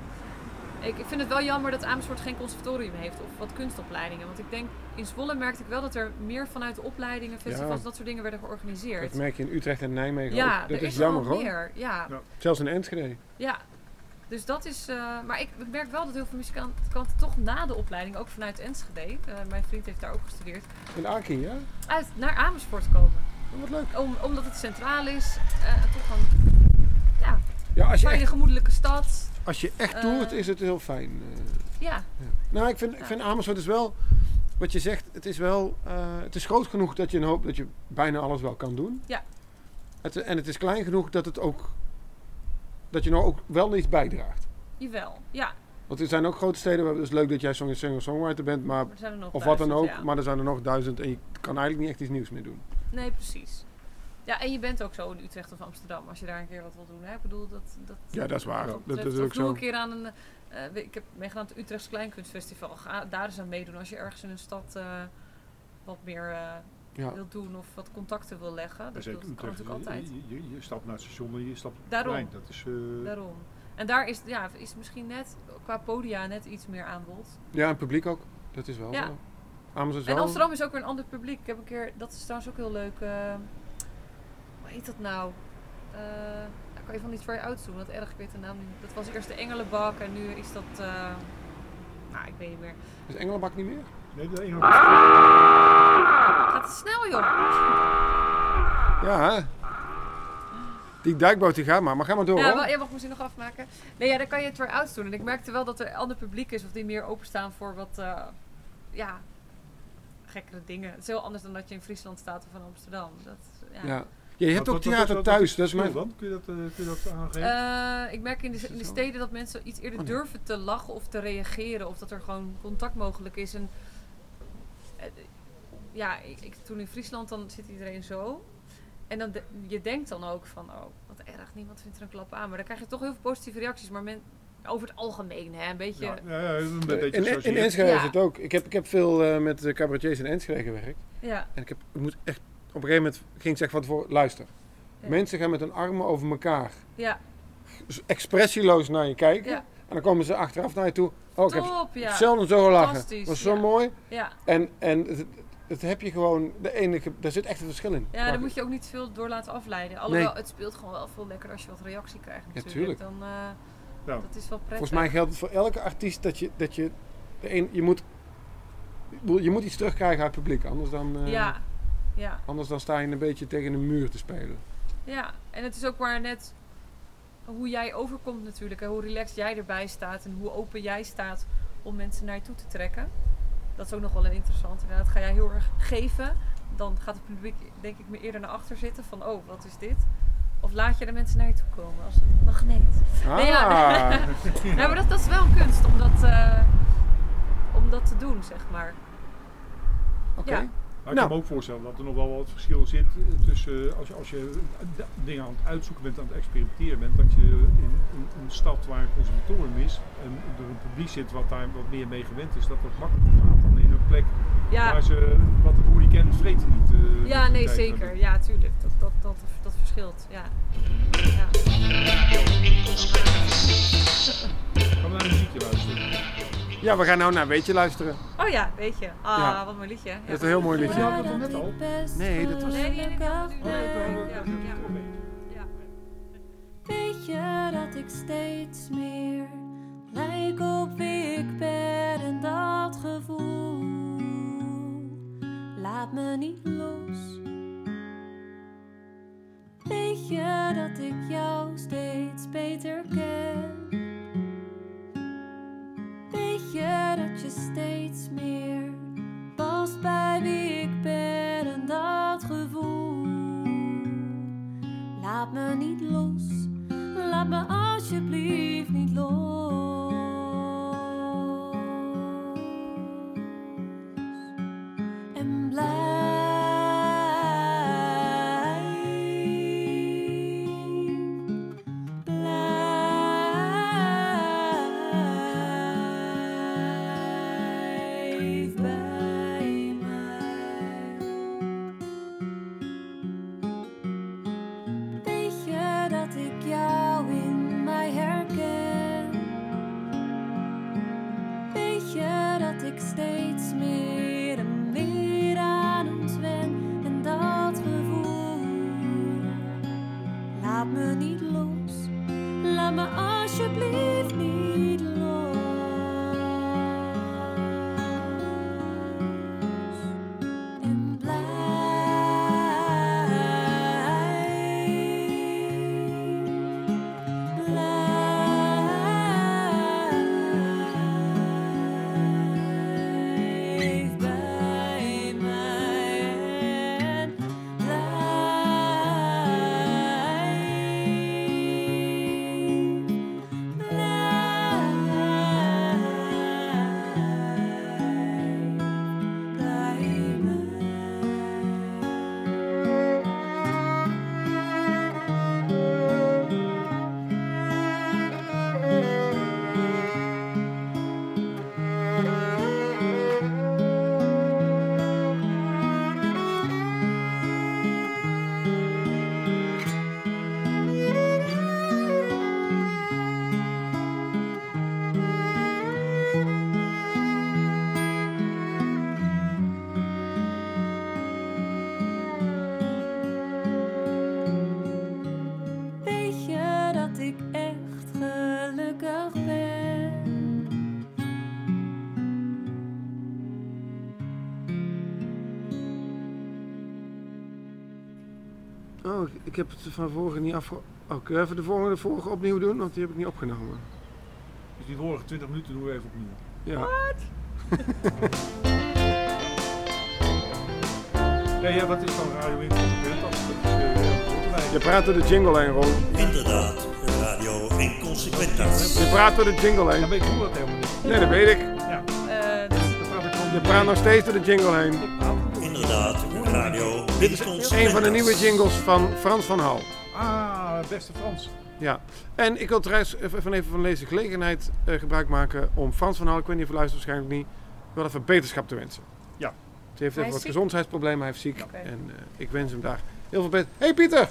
Ik, ik vind het wel jammer dat Amersfoort geen conservatorium heeft of wat kunstopleidingen. Want ik denk, in Zwolle merkte ik wel dat er meer vanuit de opleidingen, festivals, Ja. dat soort dingen werden georganiseerd. Dat merk je in Utrecht en Nijmegen ja, ook. Dat er is, is jammer wel hoor. meer. Ja, Ja. Zelfs in Enschede. ja. Dus dat is. eh, maar ik merk wel dat heel veel muzikanten toch na de opleiding, ook vanuit Enschede, eh, mijn vriend heeft daar ook gestudeerd, In Aki, ja? uit naar Amersfoort komen. Oh, wat leuk. Om, omdat het centraal is. eh, toch een ja, Ja, als je fijne, echt, gemoedelijke stad. als je echt toert, is het heel fijn. eh. Ja, Ja. Nou, ik vind, ik vind Amersfoort is wel, wat je zegt, het is wel, eh, het is groot genoeg dat je een hoop, dat je bijna alles wel kan doen. Ja. Het, en het is klein genoeg dat het ook, dat je nou ook wel iets bijdraagt. jawel. Ja, Want er zijn ook grote steden, waar het is leuk dat jij singer-songwriter bent, maar, zijn nog of wat dan ook, ja. maar er zijn er nog duizend en je kan eigenlijk niet echt iets nieuws meer doen. Nee, precies. Ja, en je bent ook zo in Utrecht of Amsterdam als je daar een keer wat wil doen. Hè? Ik bedoel, dat, dat, Ja, dat is waar. Dat, dat dat is ook zo. een keer aan een... eh, weet- ik heb meegedaan aan het Utrechts Kleinkunstfestival. Ga daar eens aan meedoen als je ergens in een stad eh, wat meer eh, Ja. wil doen of wat contacten wil leggen. Dat Dat, kan Utrecht, natuurlijk altijd. je, je, je stapt naar het station en je stapt op het Daarom. plein. Dat is, Daarom. En daar is, ja, is misschien net qua podia net iets meer aanbod. ja, en publiek ook. Dat is wel Ja. is En wel- Amsterdam is ook weer een ander publiek. Ik heb een keer, dat is trouwens ook heel leuk. eh, hoe heet dat nou? Kan je van die try-outs doen. Wat erg, ik weet de naam niet. Dat was eerst de Engelenbak en nu is dat... eh nou, ik weet niet meer. Is Engelenbak niet meer? Nee, de ene Gaat het snel, joh. Ja, hè? Die duikboot die gaat maar. Maar ga maar door Ja, maar, ja, mag misschien nog afmaken? Nee, ja, dan kan je try-outs doen. En ik merkte wel dat er ander publiek is of die meer openstaan voor wat, eh, ja, gekkere dingen. Het is heel anders dan dat je in Friesland staat of in Amsterdam. Dat, ja. Ja. Ja, je hebt Wat- ook wat- theater wat- thuis. wat Dat is mijn... dan? Kun je dat, eh, kun je dat aangeven? Eh, ik merk in de, in de Zo. steden dat mensen iets eerder Oh, nee. durven te lachen of te reageren. Of dat er gewoon contact mogelijk is. En, eh, ja, ik, ik- toen in Friesland dan zit iedereen zo. En dan de- je denkt dan ook van, oh, wat erg, niemand vindt er een klap aan. Maar dan krijg je toch heel veel positieve reacties. Maar men, over het algemeen, hè, een beetje... ja, ja, ja, een beetje In, in. Enschede Ja. is het ook. Ik heb, ik heb veel eh, met cabaretiers in Enschede gewerkt. Ja, En ik, heb, ik moet echt... Op een gegeven moment ging ik zeggen van tevoren... Luister. Ja. Mensen gaan met hun armen over elkaar. ja, expressieloos naar je kijken. ja. En dan komen ze achteraf naar je toe. Oh, ik heb ja. zelden zo gelachen. Was zo ja. mooi. Ja, En, en het, het heb je gewoon... De enige, daar zit echt een verschil in. ja daar moet je ook niet veel door laten afleiden. Alhoewel, het speelt gewoon wel veel lekker als je wat reactie krijgt natuurlijk. tuurlijk. Dan, eh, Ja. Dat is wel prettig. Volgens mij geldt het voor elke artiest dat je... Dat je, de een, je, moet, ik bedoel, je moet iets terugkrijgen uit het publiek. Anders dan, eh, Ja, ja. anders dan sta je een beetje tegen een muur te spelen. Ja, en het is ook maar net hoe jij overkomt natuurlijk. En hoe relaxed jij erbij staat. En hoe open jij staat om mensen naar je toe te trekken. Dat is ook nog wel een interessant. Inderdaad, ga jij heel erg geven. Dan gaat het publiek denk ik meer eerder naar achter zitten. Van, oh, wat is dit? Of laat je de mensen naar je toe komen als een magneet. Nee, ja. [laughs] Ah, Nou, maar dat, dat is wel een kunst om dat, eh, om dat te doen, zeg maar. oké. Ja. Maar ik Nou. kan me ook voorstellen dat er nog wel wat verschil zit eh, tussen eh, als je, als je eh, dingen aan het uitzoeken bent, aan het experimenteren bent, dat je in een, een stad waar een conservatorium is en er een publiek zit wat daar wat meer mee gewend is, dat dat makkelijker gaat dan in een plek Ja, waar ze wat de boer die kent vreten niet. ja nee, zeker. Ja, tuurlijk. Dat, dat, dat, dat verschilt. Ja. ja. Gaan we naar een muziekje luisteren? Ja, we gaan nou naar Weetje luisteren. Oh ja, weet je. Ah, Ja. wat een mooi liedje. Ja. Dat is een heel mooi liedje. Ja, dat was net al. Nee, dat was- Nee, die. Ja. Weet je dat ik steeds meer lijk op wie ik ben en dat gevoel laat me niet los. Weet je dat ik jou steeds beter ken? Weet je dat je steeds meer past bij wie ik ben en dat gevoel Laat me niet los, laat me alsjeblieft niet los. En blijf, ik- heb het van vorige niet afge... Oh, kun je even de volgende de vorige opnieuw doen? Want die heb ik niet opgenomen. Dus die vorige 20 minuten doen we even opnieuw. Ja. [laughs] Ja, ja, wat is dan radio inconsequent? Eh. Je praat door de jingle heen, Ron. Inderdaad, Radio Inconsequentas. Je praat door de jingle Ja, heen. maar ik hoor dat helemaal niet. Nee, dat weet ik. Ja, Eh, dus Je praat nog steeds door de jingle heen. Inderdaad, Radio Dit is een van de nieuwe jingles van Frans van Hal. Ah, beste Frans. Ja, en ik wil trouwens even even van deze gelegenheid eh, gebruik maken om Frans van Hal, ik weet niet of je luistert waarschijnlijk niet, wel even beterschap te wensen. Ja. Ze heeft Hij even is wat ziek? gezondheidsproblemen, hij heeft ziek. En eh, ik wens hem daar heel veel beter. hey Pieter!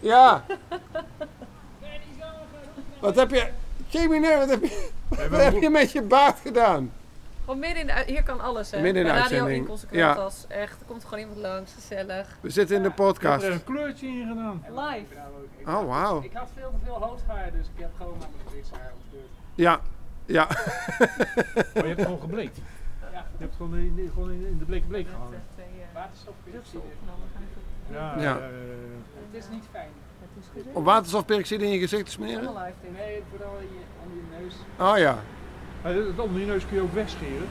Ja! [laughs] wat heb je... Jamie, nee, wat heb je, wat heb je met je baard gedaan? Midden in de... Hier kan alles, hè. Midden in de Radio uitzending. Inconsequent Ja. als echt. Er komt gewoon iemand langs, gezellig. We zitten in de Ik heb podcast. er een kleurtje in gedaan. Live. Oh, wauw. Ik had veel te veel hoofdhaar, dus ik heb gewoon naar mijn gezichtshaar opgestuurd. Ja, ja. Maar [laughs] je hebt gewoon gebleekt. Ja, Je hebt gewoon in, in- gewoon in, de bleke bleek Met, gehangen. eh, waterstofperoxide. Ja, Ja. eh, Het is niet fijn. Het is goed. Om waterstofperoxide in je gezicht te smeren? Nee, vooral in je, onder je neus. Oh ja. Het onder je neus kun je ook wegscheren.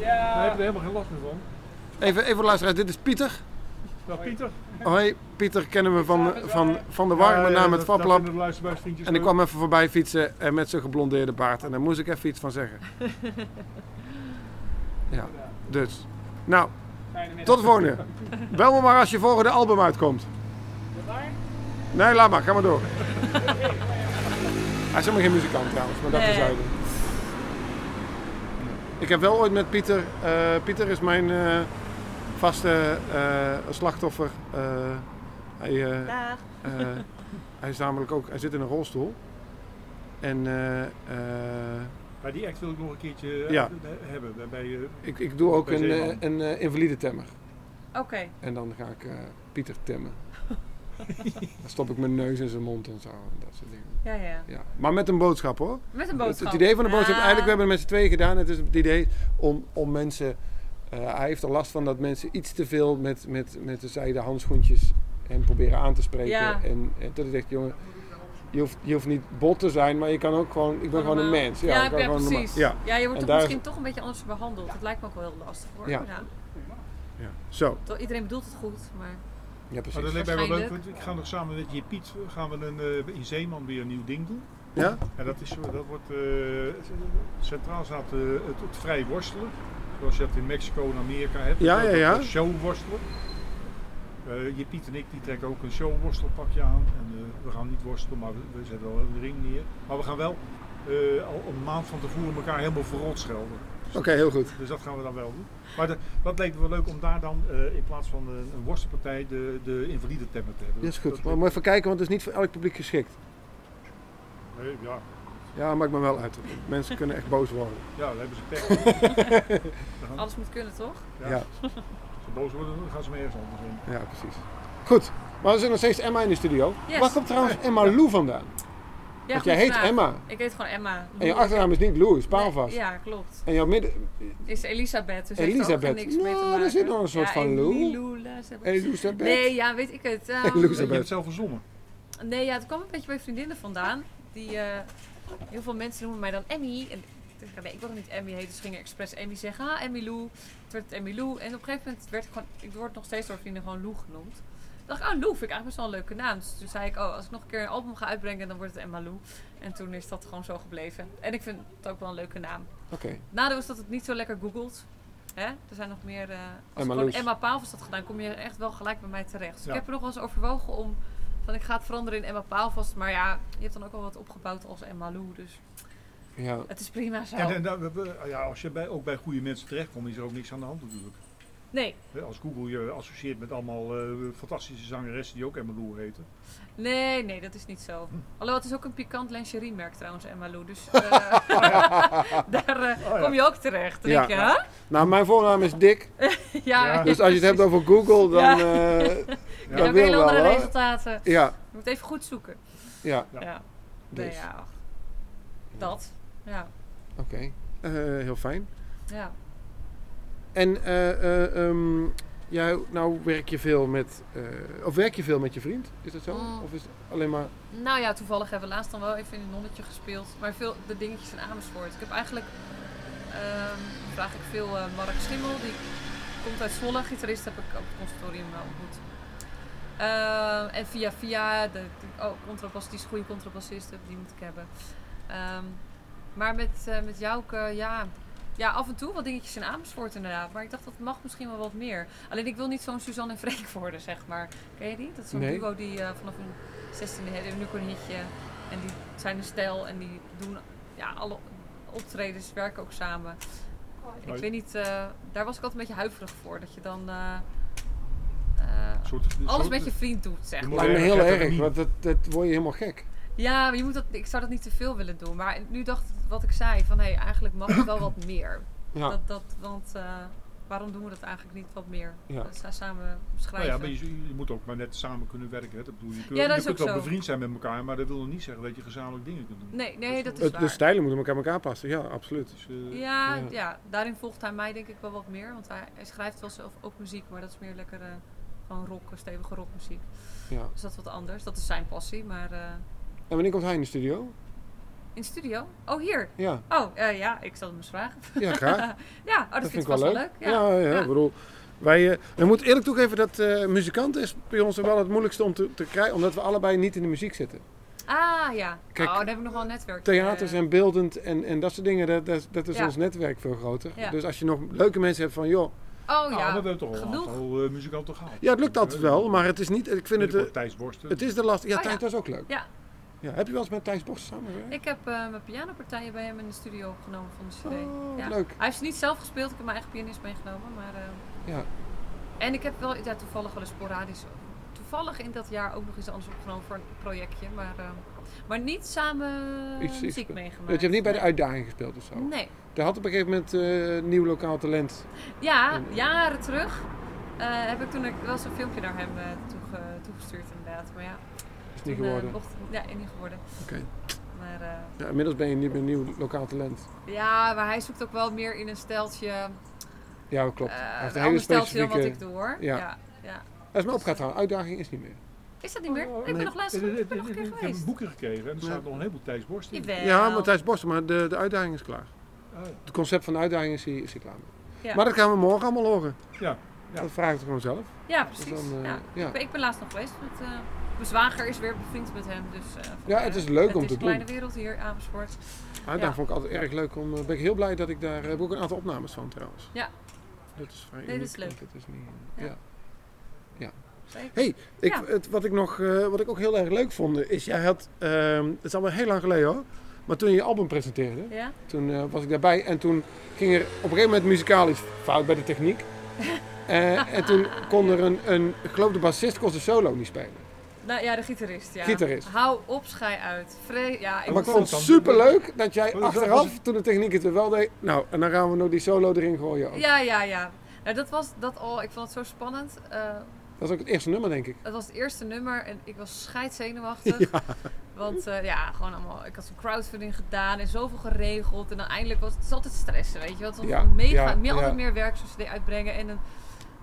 Daar Ja, heb je er helemaal geen last meer van. Even, even luisteren, dit is Pieter. Nou, Pieter. Hoi, Pieter kennen we van, van, van de warme Ja, ja, naam het En ik kwam even voorbij fietsen en met zijn geblondeerde baard. En daar moest ik even iets van zeggen. [laughs] Ja, dus. Nou, tot de volgende. [laughs] Bel me maar als je volgende album uitkomt. Nee, laat maar, ga maar door. [laughs] Hij is helemaal geen muzikant trouwens, maar dat is zuiden. Ik heb wel ooit met Pieter, eh, Pieter is mijn eh, vaste eh, slachtoffer. Eh, hij, eh, eh, [laughs] hij is namelijk ook, hij zit in een rolstoel. En eh, eh, Maar die act wil ik nog een keertje Ja. hebben. Bij, bij, ik, ik doe ook een, een eh, invalide temmer. Oké. En dan ga ik eh, Pieter temmen. [laughs] dan stop ik mijn neus in zijn mond en zo. En dat soort dingen. Ja, ja. Ja. Maar met een boodschap hoor. Met een boodschap. het idee van de boodschap, Ah. eigenlijk we hebben het met z'n tweeën gedaan. Het is het idee om, om mensen, eh, hij heeft er last van dat mensen iets te veel met, met, met de zijde handschoentjes hem proberen aan te spreken. Ja. En, en dat ik zeg, jongen, je hoeft, je hoeft niet bot te zijn, maar je kan ook gewoon, ik ben gewoon een mens. Ja, ik ben ja, normaal. precies. Ja, Ja, je wordt toch is- misschien toch een beetje anders behandeld. Dat lijkt me ook wel heel lastig hoor. Ja. Ja. ja. Zo, Toch, Iedereen bedoelt het goed, maar... ja Maar precies. dat lijkt mij wel leuk, want ik ga nog samen met je Piet gaan we een, eh, in Zeeman weer een nieuw ding doen. Ja? En dat, is, dat wordt, eh, centraal staat eh, het, het vrij worstelen. Zoals je dat in Mexico en Amerika hebt. Ja, ja, Show worstelen. Eh, je Piet en ik die trekken ook een show worstelpakje aan. En we gaan niet worstelen, maar we, we zetten wel een ring neer. Maar we gaan wel al een maand van tevoren elkaar helemaal verrot schelden. Oké, heel goed. Dus dat gaan we dan wel doen. Maar de- dat leek me wel leuk om daar dan eh, in plaats van een, een worstelpartij de, de invalide temmen te hebben. Dat is goed. Dat Maar even kijken, want het is niet voor elk publiek geschikt. Nee, ja, Ja, maakt me wel uit. Mensen kunnen echt boos worden. [laughs] ja, dan hebben ze pech. [laughs] Alles moet kunnen, toch? Ja. Ja. Als ze boos worden, dan gaan ze me ergens anders in. Ja, precies. Goed, maar we zijn nog steeds Emma in de studio. Yes. Waar komt trouwens Emma Lou vandaan? Ja, Want jij heet vraag. Emma. Ik heet gewoon Emma. En je achternaam is niet Lou, is paalvast. Nee, ja, klopt. En jouw midden... Is Elisabeth, dus Elisabeth. niks mee te Nou, maken. er zit nog een soort ja, van Lou. Elisabeth. Elisabeth. Nee, ja, weet ik het. ehm, [laughs] Elisabeth. Je hebt het zelf verzonnen. nee, ja, het kwam een beetje bij vriendinnen vandaan. Die, eh, heel veel mensen noemen mij dan Emmy. En ik dacht, nee, ik wil niet Emmy heten. Dus gingen expres Emmy zeggen. Ah, Emmy Lou. Het werd Emmy Lou. En op een gegeven moment werd ik gewoon... Ik word nog steeds door vrienden gewoon Lou genoemd. Dacht ik, oh, Lou vind ik eigenlijk best wel een leuke naam. Dus toen zei ik, oh, als ik nog een keer een album ga uitbrengen, dan wordt het Emma Lou. En toen is dat gewoon zo gebleven. En ik vind het ook wel een leuke naam. Oké. Nadeel is dat het niet zo lekker googelt. Hè? Er zijn nog meer... eh als Emma ik. Emma Paalvast had gedaan, kom je echt wel gelijk bij mij terecht. Dus Ja. ik heb er nog wel eens overwogen om... Van ik ga het veranderen in Emma Paalvast. Maar ja, je hebt dan ook al wat opgebouwd als Emma Lou. Dus Ja. het is prima zo. En, en ja, als je bij, ook bij goede mensen terechtkomt, is er ook niks aan de hand natuurlijk. Nee, Hè, Als Google je associeert met allemaal eh, fantastische zangeressen die ook Emma Lou heten. nee, nee, dat is niet zo. Alhoewel, het is ook een pikant lingeriemerk trouwens, Emma Lou. Dus Oh, [laughs] eh, [laughs] daar eh, ja. kom je ook terecht. Dan Ja. denk je, hè? Nou, mijn voornaam is Dick. [laughs] Ja, Ja. Dus als je het hebt over Google, dan... Ja. eh, Ja, dan wil wel, andere hoor. resultaten. Ja, Je moet even goed zoeken. ja. Ja. Ja. Nee, Dus. ja. Dat. Ja. Oké. Eh, heel fijn. Ja. En eh, eh, ehm, jij, nou werk je veel met, eh, of werk je veel met je vriend? Is dat zo? Mm. Of is het alleen maar, Nou ja, toevallig hebben we laatst dan wel even in een nonnetje gespeeld. Maar veel de dingetjes in Amersfoort. Ik heb eigenlijk, ehm, vraag ik veel Mark Schimmel. Die komt uit Zwolle. Gitarist heb ik op het conservatorium wel ontmoet. Ehm, en via via, de, oh, contrabassist, die is een goede contrabassist, die moet ik hebben. Maar met, eh met Jouke, ja, ja, af en toe wat dingetjes in Amersfoort inderdaad. Maar ik dacht, dat mag misschien wel wat meer. Alleen ik wil niet zo'n Suzanne en Freek worden, zeg maar. Ken je die? Dat is zo'n Nee. duo die eh, vanaf hun 16e hebben nu ook een hitje. En die zijn een stijl en die doen ja, alle optredens, werken ook samen. Ik Maar- weet niet, eh, daar was ik altijd een beetje huiverig voor. Dat je dan eh, eh, soort- alles soort- met je vriend doet, zeg maar. me heel erg, want dat, dat word je helemaal gek. Ja, maar je moet dat, ik zou dat niet te veel willen doen. Maar nu dacht ik wat ik zei, van hé, hey, eigenlijk mag het wel wat meer. Ja, Dat, dat, want eh, waarom doen we dat eigenlijk niet wat meer? Ja. Dat sa- samen Nou schrijven. ja, maar je, je moet ook maar net samen kunnen werken. Hè. Dat bedoel, je kunt, Ja, dat je is kunt ook wel zo. bevriend zijn met elkaar, maar dat wil nog niet zeggen dat je gezamenlijk dingen kunt doen. Nee, nee, dat is Het- waar. de stijlen moeten elkaar elkaar passen, ja, absoluut. Dus, eh, Ja, Ja. ja. daarin volgt hij mij denk ik wel wat meer. Want hij, hij schrijft wel zelf ook muziek, maar dat is meer lekker eh, gewoon rock, stevige rockmuziek. Ja. Dus dat is wat anders. Dat is zijn passie. Maar eh, En wanneer komt hij in de studio? in de studio? Oh, hier. Ja, Oh, eh, ja, ik zal hem eens vragen. ja graag. [laughs] ja, oh, dat, dat vind ik wel leuk. Ja, ja, Ja. ik bedoel, wij, eh, we moeten eerlijk toegeven dat eh muzikanten is bij ons wel het moeilijkste om te, te krijgen, omdat we allebei niet in de muziek zitten. Ah, ja. Kijk, oh, dan heb ik nog wel een netwerk. Theaters en beeldend en, en dat soort dingen, dat, dat, dat is Ja. ons netwerk veel groter. Ja. Dus als je nog leuke mensen hebt van, joh, Oh, nou, ja. maar we hebben toch al genoeg. eh, muzikanten gehad. ja, het lukt altijd wel, maar het is niet, ik vind het, Thijs Borsten. het is de last. Ja, Oh, Thijs, ja. dat is ook leuk. Ja. Ja, heb je wel eens met Thijs Bos samengewerkt? Ik heb eh, mijn pianopartijen bij hem in de studio opgenomen van de CD. Oh, ja. leuk. Hij heeft ze niet zelf gespeeld, ik heb mijn eigen pianist meegenomen. Maar, eh, Ja. En ik heb wel ja, toevallig wel eens sporadisch, toevallig in dat jaar ook nog eens anders opgenomen voor een projectje. Maar, eh, maar niet samen Iets- muziek meegemaakt. Dus je hebt niet bij de uitdaging gespeeld of zo? Nee. Daar had op een gegeven moment nieuw lokaal talent. Ja, En- jaren terug heb ik toen ik wel eens een filmpje naar hem toege- toegestuurd inderdaad. Maar ja, niet toen, eh, geworden. mocht- ja, niet geworden. Oké. Maar eh, Ja, inmiddels ben je niet meer nieuw lokaal talent. ja, maar hij zoekt ook wel meer in een steltje, Ja, klopt. eh, Hij heeft een een hele ander steltje dan wat ik doe hoor. Ja. Ja. Ja, Dat is me opgegaan trouwens. Uitdaging is niet meer. Is dat niet meer? Oh, ik ben nee. nog laatst Ik ik ben nog een keer heb een geweest. boekje gekregen en er staat nog een heleboel Thijs Borsten in. Jawel. Ja, Matthijs Borsten, maar de, de uitdaging is klaar. Ja. Het concept van de uitdaging is hier, is hier klaar mee. Maar dat gaan we morgen allemaal horen. Ja, ja. Dat vraag ik gewoon zelf. Ja, Dus precies. dan, ja. ja. Ik, ben, ik ben laatst nog geweest met... eh, mijn zwager is weer bevriend met hem, dus... eh, Ja, het is leuk om het te is een kleine doen. wereld hier, Amersfoort. Uitdaging Ja. vond ik altijd erg leuk. Om, eh, ben ik heel blij dat ik daar... heb ook een aantal opnames van trouwens. Ja. Dat is vrij Nee, dat is leuk. Het is niet, Ja. ja. Zeker. Hey, ik, Ja. het, wat, ik nog, eh, wat ik ook heel erg leuk vond, is jij had, ehm, het is alweer heel lang geleden hoor, maar toen je je album presenteerde, Ja? toen eh, was ik daarbij en toen ging er op een gegeven moment muzikaal iets fout bij de techniek. [laughs] Eh, en toen kon er een, een, ik geloof de bassist kon zijn solo niet spelen. Nou ja, de gitarist, ja. Gitarist. Hou op, schij uit. Vre ja, ik maar ik vond- het super leuk dat jij Wat dat? achteraf, Was toen de techniek het er wel deed, nou en dan gaan we nog die solo erin gooien ook. Ja, ja, ja. Nou, dat was dat al. Ik vond het zo spannend. Eh, Dat is ook het eerste nummer denk ik. het was het eerste nummer en ik was scheidzenuwachtig. [laughs] Want eh, ja, gewoon allemaal. Ik had zo'n crowdfunding gedaan en zoveel geregeld. En dan eindelijk was het, altijd stressen, weet je wel. Het was Ja, mega, ja, meer, ja. altijd meer werk zoals CD uitbrengen. En een,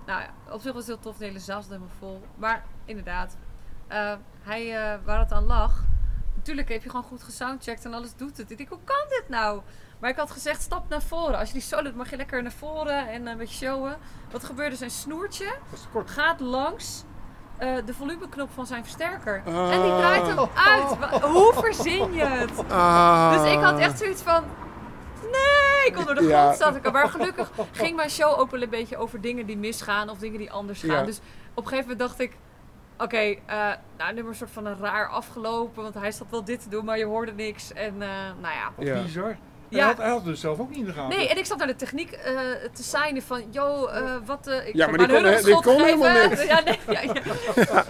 nou ja, op zich was het heel tof. De hele zaal helemaal vol. Maar inderdaad, eh, hij, eh, waar het aan lag. Natuurlijk heb je gewoon goed gesoundcheckt en alles doet het. Ik denk, hoe kan dit nou? Maar ik had gezegd, stap naar voren. Als je die solo doet, mag je lekker naar voren en een beetje showen. Wat gebeurde? Zijn snoertje gaat langs eh, de volumeknop van zijn versterker. En die draait hem uit. [laughs] Hoe verzin je het? Ah. Dus ik had echt zoiets van... Nee, ik onder de Ja. grond zat ik al. Maar gelukkig ging mijn show ook wel een beetje over dingen die misgaan of dingen die anders gaan. Ja. Dus op een gegeven moment dacht ik... Oké, eh nou, nummer soort van een raar afgelopen. Want hij zat wel dit te doen, maar je hoorde niks. En eh, nou ja. Wat Ja. bizar. Ja. Hij, had, hij had het dus zelf ook niet in de gaten. Nee, en ik zat naar de techniek eh, te signen van, yo, eh, wat... eh ik Ja, heb maar die kon- die kon helemaal niks. [laughs] Ja, nee, ja, ja.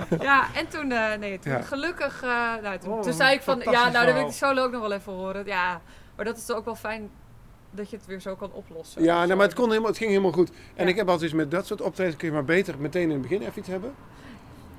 [laughs] ja, en toen, eh, nee, toen Ja. gelukkig, eh, nou, toen, Oh, toen zei ik van, ja, nou, dan wil ik de verhaal. solo ook nog wel even horen. Ja, maar dat is toch ook wel fijn dat je het weer zo kan oplossen. Ja, zo. maar het, kon helemaal, het ging helemaal goed. En Ja. ik heb altijd iets met dat soort optredens kun je maar beter meteen in het begin even iets hebben.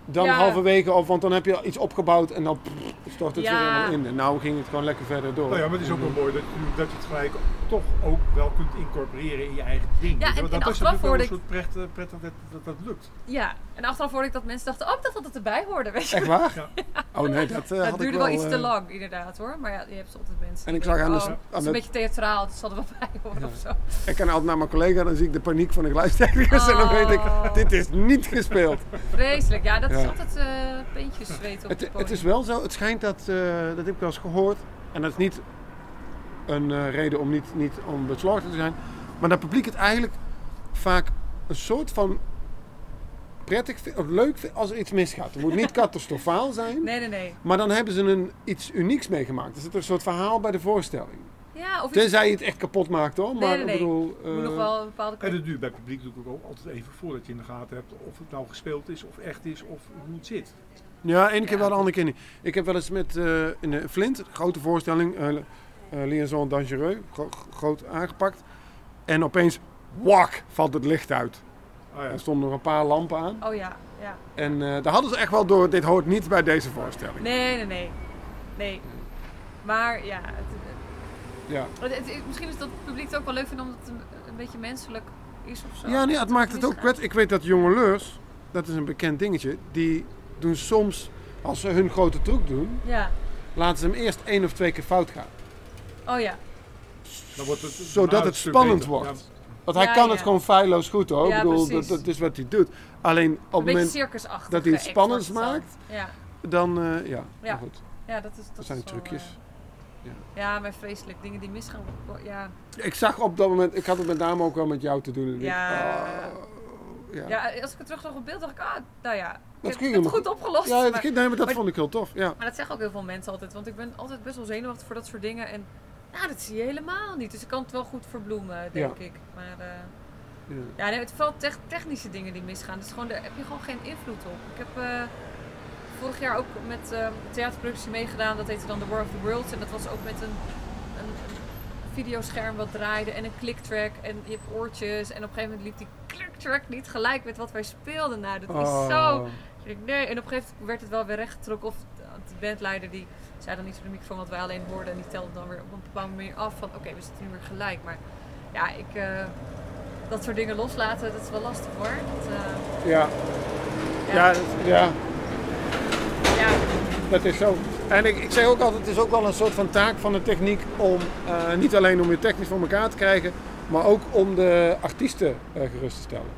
Dan Ja. halverwege of, want dan heb je iets opgebouwd en dan pff, stort het Ja. weer helemaal in. En nou ging het gewoon lekker verder door. Nou ja, maar het is ook wel mooi dat je, dat je het gelijk toch ook wel kunt incorporeren in je eigen ding. Ja, en- wel, en dat is achteraf natuurlijk wel een hoorde soort prettig, prettig dat, dat dat lukt. Ja, en achteraf hoorde ik dat mensen dachten, oh, ik dacht dat het erbij hoorde, weet je Echt waar? Ja. [laughs] Oh nee, dat eh Dat had ik duurde wel... wel iets te eh, lang, inderdaad hoor. Maar ja, je hebt altijd mensen. En ik zag aan de- oh, aan het is de- een beetje theatraal, het zal er wel bij horen Ja. of zo. Ik kan altijd naar mijn collega, dan zie ik de paniek van de geluidstechnicus en dan weet ik, Oh. dit is niet gespeeld. Vreselijk, ja, dat is Ja. altijd eh peentjes zweten op Het, het het is wel zo, het schijnt dat, eh, dat heb ik wel eens gehoord, en dat is niet een eh, reden om niet, niet om bezorgd te zijn, maar dat publiek het eigenlijk vaak een soort van prettig vindt, of leuk vindt als er iets misgaat. Het moet niet [laughs] catastrofaal zijn, Nee, nee, nee. maar dan hebben ze een, iets unieks meegemaakt. Er zit een soort verhaal bij de voorstelling. Ja, of Tenzij je het echt kapot maakt hoor, maar Nee, nee, nee. ik bedoel... moet nog eh, wel een bepaalde... En het duurt bij het publiek natuurlijk ook altijd even voordat je in de gaten hebt of het nou gespeeld is, of echt is, of hoe het zit. Ja, ene keer Ja. wel, de andere keer niet. Ik heb wel eens met eh, in de Flint, grote voorstelling, eh uh, Liaison Dangereux, gro- groot aangepakt. En opeens, wak, valt het licht uit. Ah, ja. Er stonden nog een paar lampen aan. Oh ja, ja. En eh, daar hadden ze echt wel door, dit hoort niet bij deze voorstelling. Nee, nee, nee. Nee. Maar ja, het, Ja, het- het- misschien is dat het publiek het ook wel leuk vindt omdat het een, een beetje menselijk is of zo. ja nee, het maakt het ook kwetsbaar. Ik weet dat jongeleurs, dat is een bekend dingetje, die doen soms, als ze hun grote truc doen, Ja. laten ze hem eerst één of twee keer fout gaan. Oh ja. Dan wordt het, Zodat het spannend beter. wordt. Want hij Ja, kan ja. het gewoon feilloos goed hoor. Ja, ik bedoel, dat, is wat hij doet. Alleen op Een het beetje moment dat hij het het maakt, dan. Ja. dan, eh, ja, goed. ja, dat is dat, Dat zijn is wel, trucjes. Eh, ja, maar vreselijk. Dingen die misgaan. Ja, Ik zag op dat moment, ik had het met name ook wel met jou te doen. En ik, Ja. oh, ja. ja, als ik het terug zag op beeld, dacht ik, ah, nou ja. Ik heb ging het goed opgelost. Ja, dat, maar, ging- nee, maar dat maar- vond ik heel tof. Ja. maar dat zeggen ook heel veel mensen altijd. Want ik ben altijd best wel zenuwachtig voor dat soort dingen. En nou, dat zie je helemaal niet. Dus ik kan het wel goed verbloemen, denk ik. Maar eh, Ja. ja, nee, het tech- technische dingen die misgaan. Dus gewoon, daar heb je gewoon geen invloed op. Ik heb eh, vorig jaar ook met een theaterproductie meegedaan. Dat heette dan The War of the Worlds. En dat was ook met een, een, een videoscherm wat draaide en een clicktrack. En je hebt oortjes. En op een gegeven moment liep die clicktrack niet gelijk met wat wij speelden. Nou, dat is Oh. zo... Denk, nee, en op een gegeven moment werd het wel weer rechtgetrokken. Of de bandleider die zei dan niet voor de microfoon wat wij alleen hoorden. En die telde dan weer op een bepaalde manier af van oké, we zitten nu weer gelijk. Maar ja, ik, eh, dat soort dingen loslaten, dat is wel lastig hoor. Dat, eh, Ja. ja, ja, dat is zo. En ik, ik zeg ook altijd, het is ook wel een soort van taak van de techniek om eh, niet alleen om je technisch voor elkaar te krijgen, maar ook om de artiesten eh, gerust te stellen.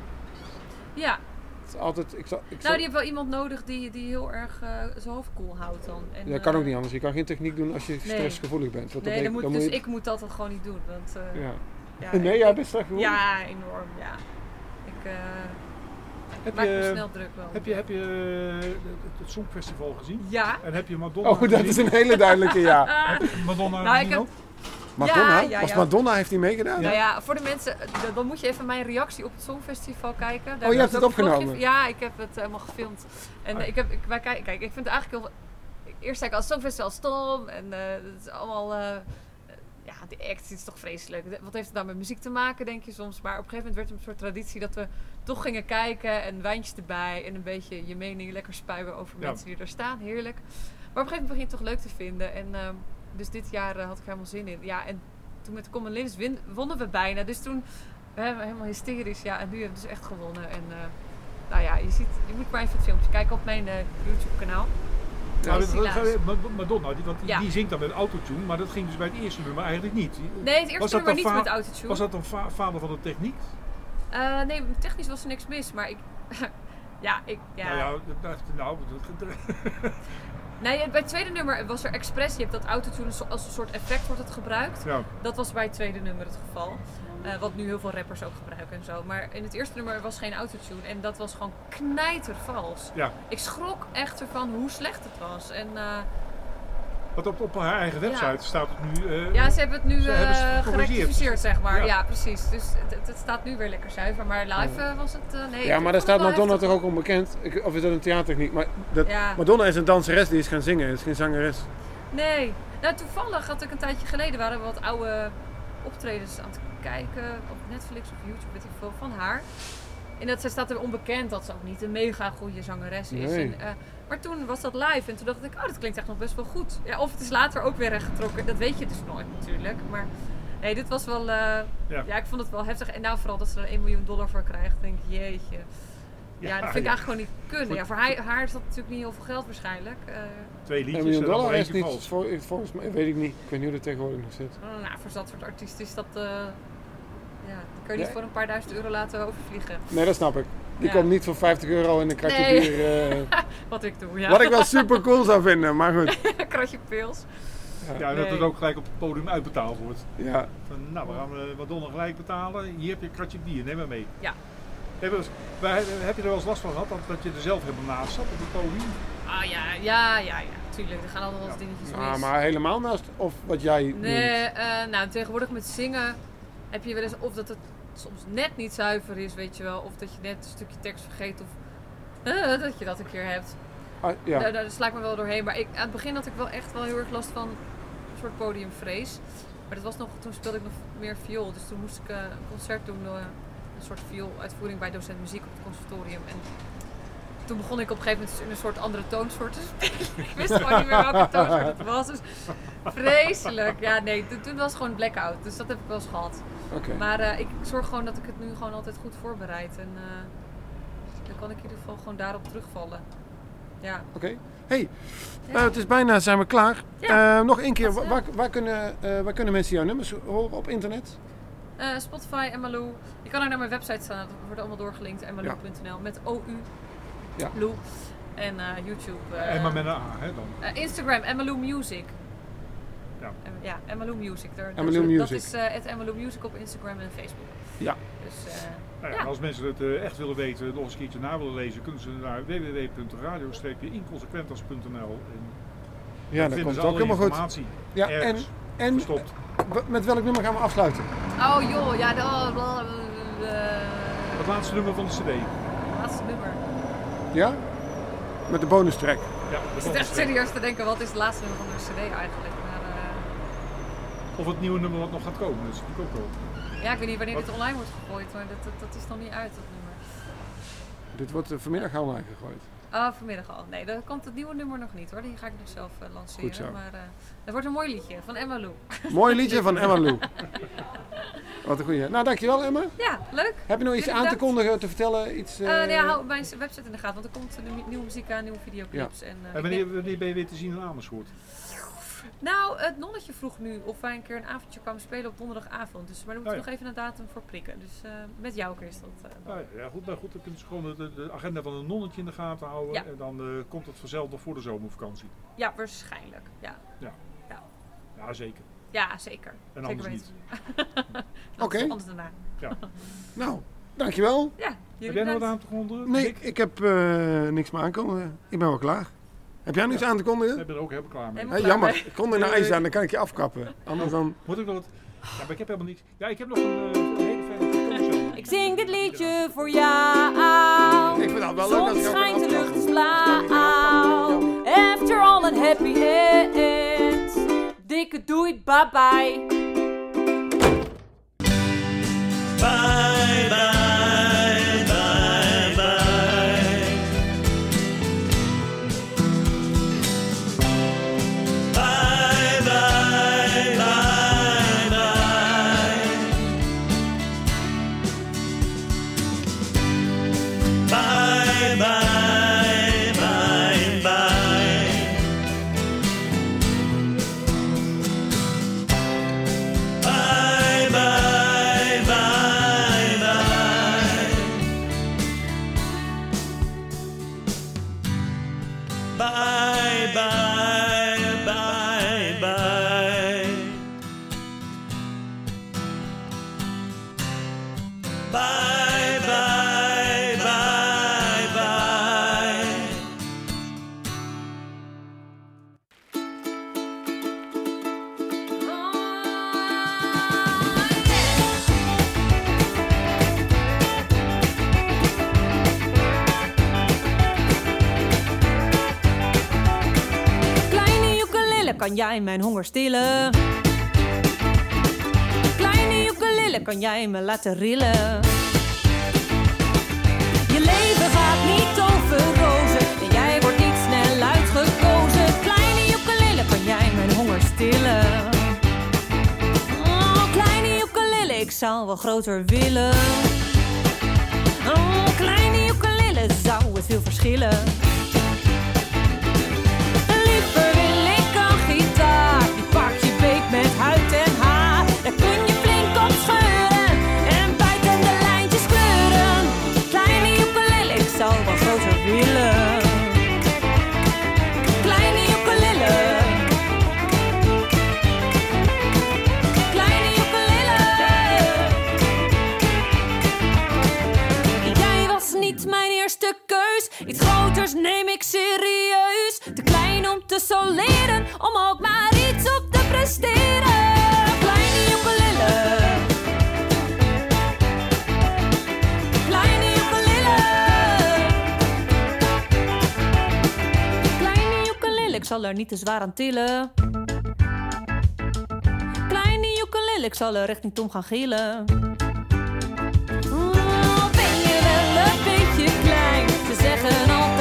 ja. Het is altijd, ik, ik Nou, die heeft wel iemand nodig die, die heel erg eh, zijn hoofd koel houdt dan. En, Ja, dat kan ook niet anders. Je kan geen techniek doen als je stressgevoelig bent. Want Nee, dan, moet, dan dus je- ik moet dat dan gewoon niet doen. Want, Ja. ja, [laughs] Nee, jij ik- bent stressgevoelig? Ja, enorm, ja. Ik Heb maak me je, snel druk wel. heb je, heb je eh, het, het Songfestival gezien? Ja. En heb je Madonna Oh, dat gezien? is een hele duidelijke ja. [laughs] Heb je Madonna Nou, ik heb-? Madonna? Ja, ja, Was ja. Madonna heeft hij meegedaan? Nou ja, voor de mensen, dan moet je even mijn reactie op het Songfestival kijken. Daar Oh, je hebt heb het vlogje opgenomen? Ja, ik heb het helemaal gefilmd. En eh, ik heb, ik, wij kijken, kijk, ik vind het eigenlijk heel... Eerst zei ik als Songfestival stom en eh het is allemaal... eh, de act is toch vreselijk. Wat heeft het nou met muziek te maken, denk je soms? Maar op een gegeven moment werd het een soort traditie dat we toch gingen kijken en wijntjes erbij en een beetje je mening lekker spuien over Ja. mensen die er staan. Heerlijk. Maar op een gegeven moment begin je het toch leuk te vinden. En ehm, dus dit jaar eh, had ik helemaal zin in. Ja, en toen met Common Lins win- wonnen we bijna. Dus toen we hebben helemaal hysterisch. Ja, en nu hebben we dus echt gewonnen. En eh, nou ja, je, ziet, je moet maar even het filmpje kijken op mijn eh, YouTube kanaal. Nou, is dat- dat-. Ma- Madonna, die, want die, Ja. die zingt dan met autotune, maar dat ging dus bij het eerste nummer eigenlijk niet. Nee, het eerste nummer niet met autotune. Was dat dan va- vader van de techniek? Eh, nee, technisch was er niks mis. Maar ik... [laughs] ja, ik... Ja. Nou ja, dat, nou, dat, Nee, bij het tweede nummer was er expres. Je hebt dat autotune als een soort effect wordt het gebruikt. ja. Dat was bij het tweede nummer het geval. Eh, wat nu heel veel rappers ook gebruiken en zo. Maar in het eerste nummer was geen autotune. En dat was gewoon knijtervals. ja. Ik schrok echt ervan hoe slecht het was. En eh, Want op, op haar eigen website Ja. staat het nu. eh, ja, ze hebben het nu Ze eh, gerectificeerd, zeg maar. Ja. Ja, precies. Dus het, het staat nu weer lekker zuiver. Maar live eh, was het... eh, nee, Ja, maar daar staat Madonna toch ook onbekend? Ik- Of is dat een theatertechniek? Maar dat, Ja. Madonna is een danseres die is gaan zingen, is geen zangeres. Nee. Nou, toevallig had ik een tijdje geleden... waren we wat oude optredens aan het kijken. Op Netflix of YouTube, weet ik veel, van haar. En dat, ze staat er onbekend dat ze ook niet een mega goede zangeres is. Nee. En, eh, maar toen was dat live en toen dacht ik, oh, dat klinkt echt nog best wel goed. Ja, of het is later ook weer rechtgetrokken, dat weet je dus nooit natuurlijk. Maar nee, dit was wel, eh, ja. Ja. ik vond het wel heftig. En nou vooral dat ze er 1 miljoen dollar voor krijgt, denk ik, jeetje. Ja, Ja, dat vind ik ja. eigenlijk gewoon niet kunnen. Ja, voor haar, haar is dat natuurlijk niet heel veel geld waarschijnlijk. Eh, Twee Een liedjes miljoen en dan dollar is niet, vol- volgens mij, weet ik niet. Ik weet niet hoe het tegenwoordig nog zit. nou, voor dat soort artiesten is dat, eh, ja, die kan je niet Ja. voor een paar duizend euro laten overvliegen. Nee, dat snap ik. Die Ja. komt niet voor 50 euro in een kratje Nee. bier. eh, [laughs] Wat ik doe, ja. Wat ik wel super cool zou vinden, maar goed. [laughs] Kratje pils. Ja, en dat het ook gelijk op het podium uitbetaald wordt. Ja, Van, nou, we gaan eh, Madonna gelijk betalen. Hier heb je een kratje bier, neem maar mee. Ja. Heb je, er heb je er wel eens last van gehad dat, dat je er zelf helemaal naast zat op het podium? Ah ja, ja, ja, ja. Tuurlijk, er gaan altijd wel Ja. dingetjes Ah, mis. maar helemaal naast of wat jij Nee, eh, nou tegenwoordig met zingen heb je wel eens of dat het soms net niet zuiver is, weet je wel. Of dat je net een stukje tekst vergeet of eh, dat je dat een keer hebt. Ah, ja. Daar, daar sla ik me wel doorheen. Maar ik, aan het begin had ik wel echt wel heel erg last van een soort podiumvrees. Maar dat was nog, toen speelde ik nog meer viool. Dus toen moest ik eh, een concert doen, een soort violuitvoering bij docent muziek op het conservatorium. En toen begon ik op een gegeven moment in een soort andere toonsoort te spelen. [laughs] ik wist gewoon niet meer welke toonsoort het was. Dus vreselijk. Ja, nee, toen- toen was het gewoon blackout. Dus dat heb ik wel eens gehad. Oké. Maar eh, ik zorg gewoon dat ik het nu gewoon altijd goed voorbereid. En eh, dan kan ik in ieder geval gewoon daarop terugvallen. Ja. Oké. Hey, Ja. nou, het is bijna, zijn we klaar. Ja. Eh, nog één keer, waar, waar, kunnen, eh, waar kunnen mensen jouw nummers horen op internet? Eh, Spotify, Emmalou. Je kan ook naar mijn website staan. Dat wordt allemaal doorgelinkt. Emmalou.nl met OU. Ja. Lou. En eh, YouTube. eh, en maar met een A, hè dan. eh, Instagram, Emmalou Music. Ja. Ja, Emmalou Music. Daar, Dat Music. is eh, het Emmalou Music op Instagram en Facebook. Ja. Dus eh, Nou ja, Ja. Als mensen het eh, echt willen weten, nog eens een keertje na willen lezen, kunnen ze naar www.radio-inconsequentas.nl. En Ja, dat vinden komt ze ook helemaal goed. informatie Ja, en, en verstopt. met welk nummer gaan we afsluiten? Oh joh, ja, de, Het laatste nummer van de CD. Ja? Met de bonus track. Ja, Ik zit echt serieus te denken, wat is het laatste nummer van de CD eigenlijk? Maar eh, Of het nieuwe nummer wat nog gaat komen, dat is natuurlijk ook wel. ja, ik weet niet wanneer Wat? dit online wordt gegooid, maar dat, dat, dat is nog niet uit, dat nummer. Dit wordt eh, vanmiddag online gegooid. Ah, vanmiddag al. Nee, dan komt het nieuwe nummer nog niet hoor. Die ga ik nog zelf eh, lanceren. Goed zo. Maar eh dat wordt een mooi liedje van Emma Lou. [laughs] Mooi liedje van Emma Lou. [laughs] Wat een goeie. Nou, dankjewel Emma. Ja, leuk. Heb je nog iets Jullie aan te kondigen, te vertellen? Iets, Eh, eh, nee, hou mijn website in de gaten, want er komt nieuwe muziek aan, nieuwe videoclips. En, eh, En ik wanneer, wanneer ben je weer te zien in Amersfoort? Nou, het nonnetje vroeg nu of wij een keer een avondje kwamen spelen op donderdagavond. Dus, maar daar moeten we Oh ja. nog even een datum voor prikken. Dus eh, met jou is dat. eh, ja, ja, goed, maar goed, dan kunnen ze gewoon de, de agenda van een nonnetje in de gaten houden. Ja. En dan eh, komt het vanzelf nog voor de zomervakantie. Ja, waarschijnlijk. Ja, Ja, zeker. ja zeker. En zeker anders niet. [laughs] Oké. Anders daarna. [laughs] Nou, dankjewel. Ja, Heb jij nog wat aan te kondigen? Nee, Nick? ik heb eh, niks meer aankomen. Ik ben wel klaar. Heb jij nog iets aan te kondigen? Ik ben er ook helemaal klaar mee. Helemaal klaar jammer. mee. Ik kon er nou ijs aan, dan kan ik je afkappen. Anders dan... Moet ik nog wat? Ja, maar ik heb helemaal niets. Ja, ik heb nog een, eh, een hele fijne. Ik zing dit liedje voor jou. Ik vind dat wel leuk ook schijnt, de lucht is blauw. After all een happy end. Dikke doei, bye. Bye, Bye, bye, bye, bye. Kleine ukulele, kan jij mijn honger stillen? kan jij me laten rillen. Je leven gaat niet over rozen en jij wordt niet snel uitgekozen. Kleine ukulele, kan jij mijn honger stillen? Oh, kleine ukulele, ik zou wel groter willen. Oh, kleine ukulele, zou het veel verschillen? zo leren om ook maar iets op te presteren. Kleine ukulele. Kleine ukulele. Kleine ukulele, ik zal er niet te zwaar aan tillen. Kleine ukulele, ik zal er richting Tom gaan gillen. Oh, ben je wel een beetje klein? Ze zeggen al.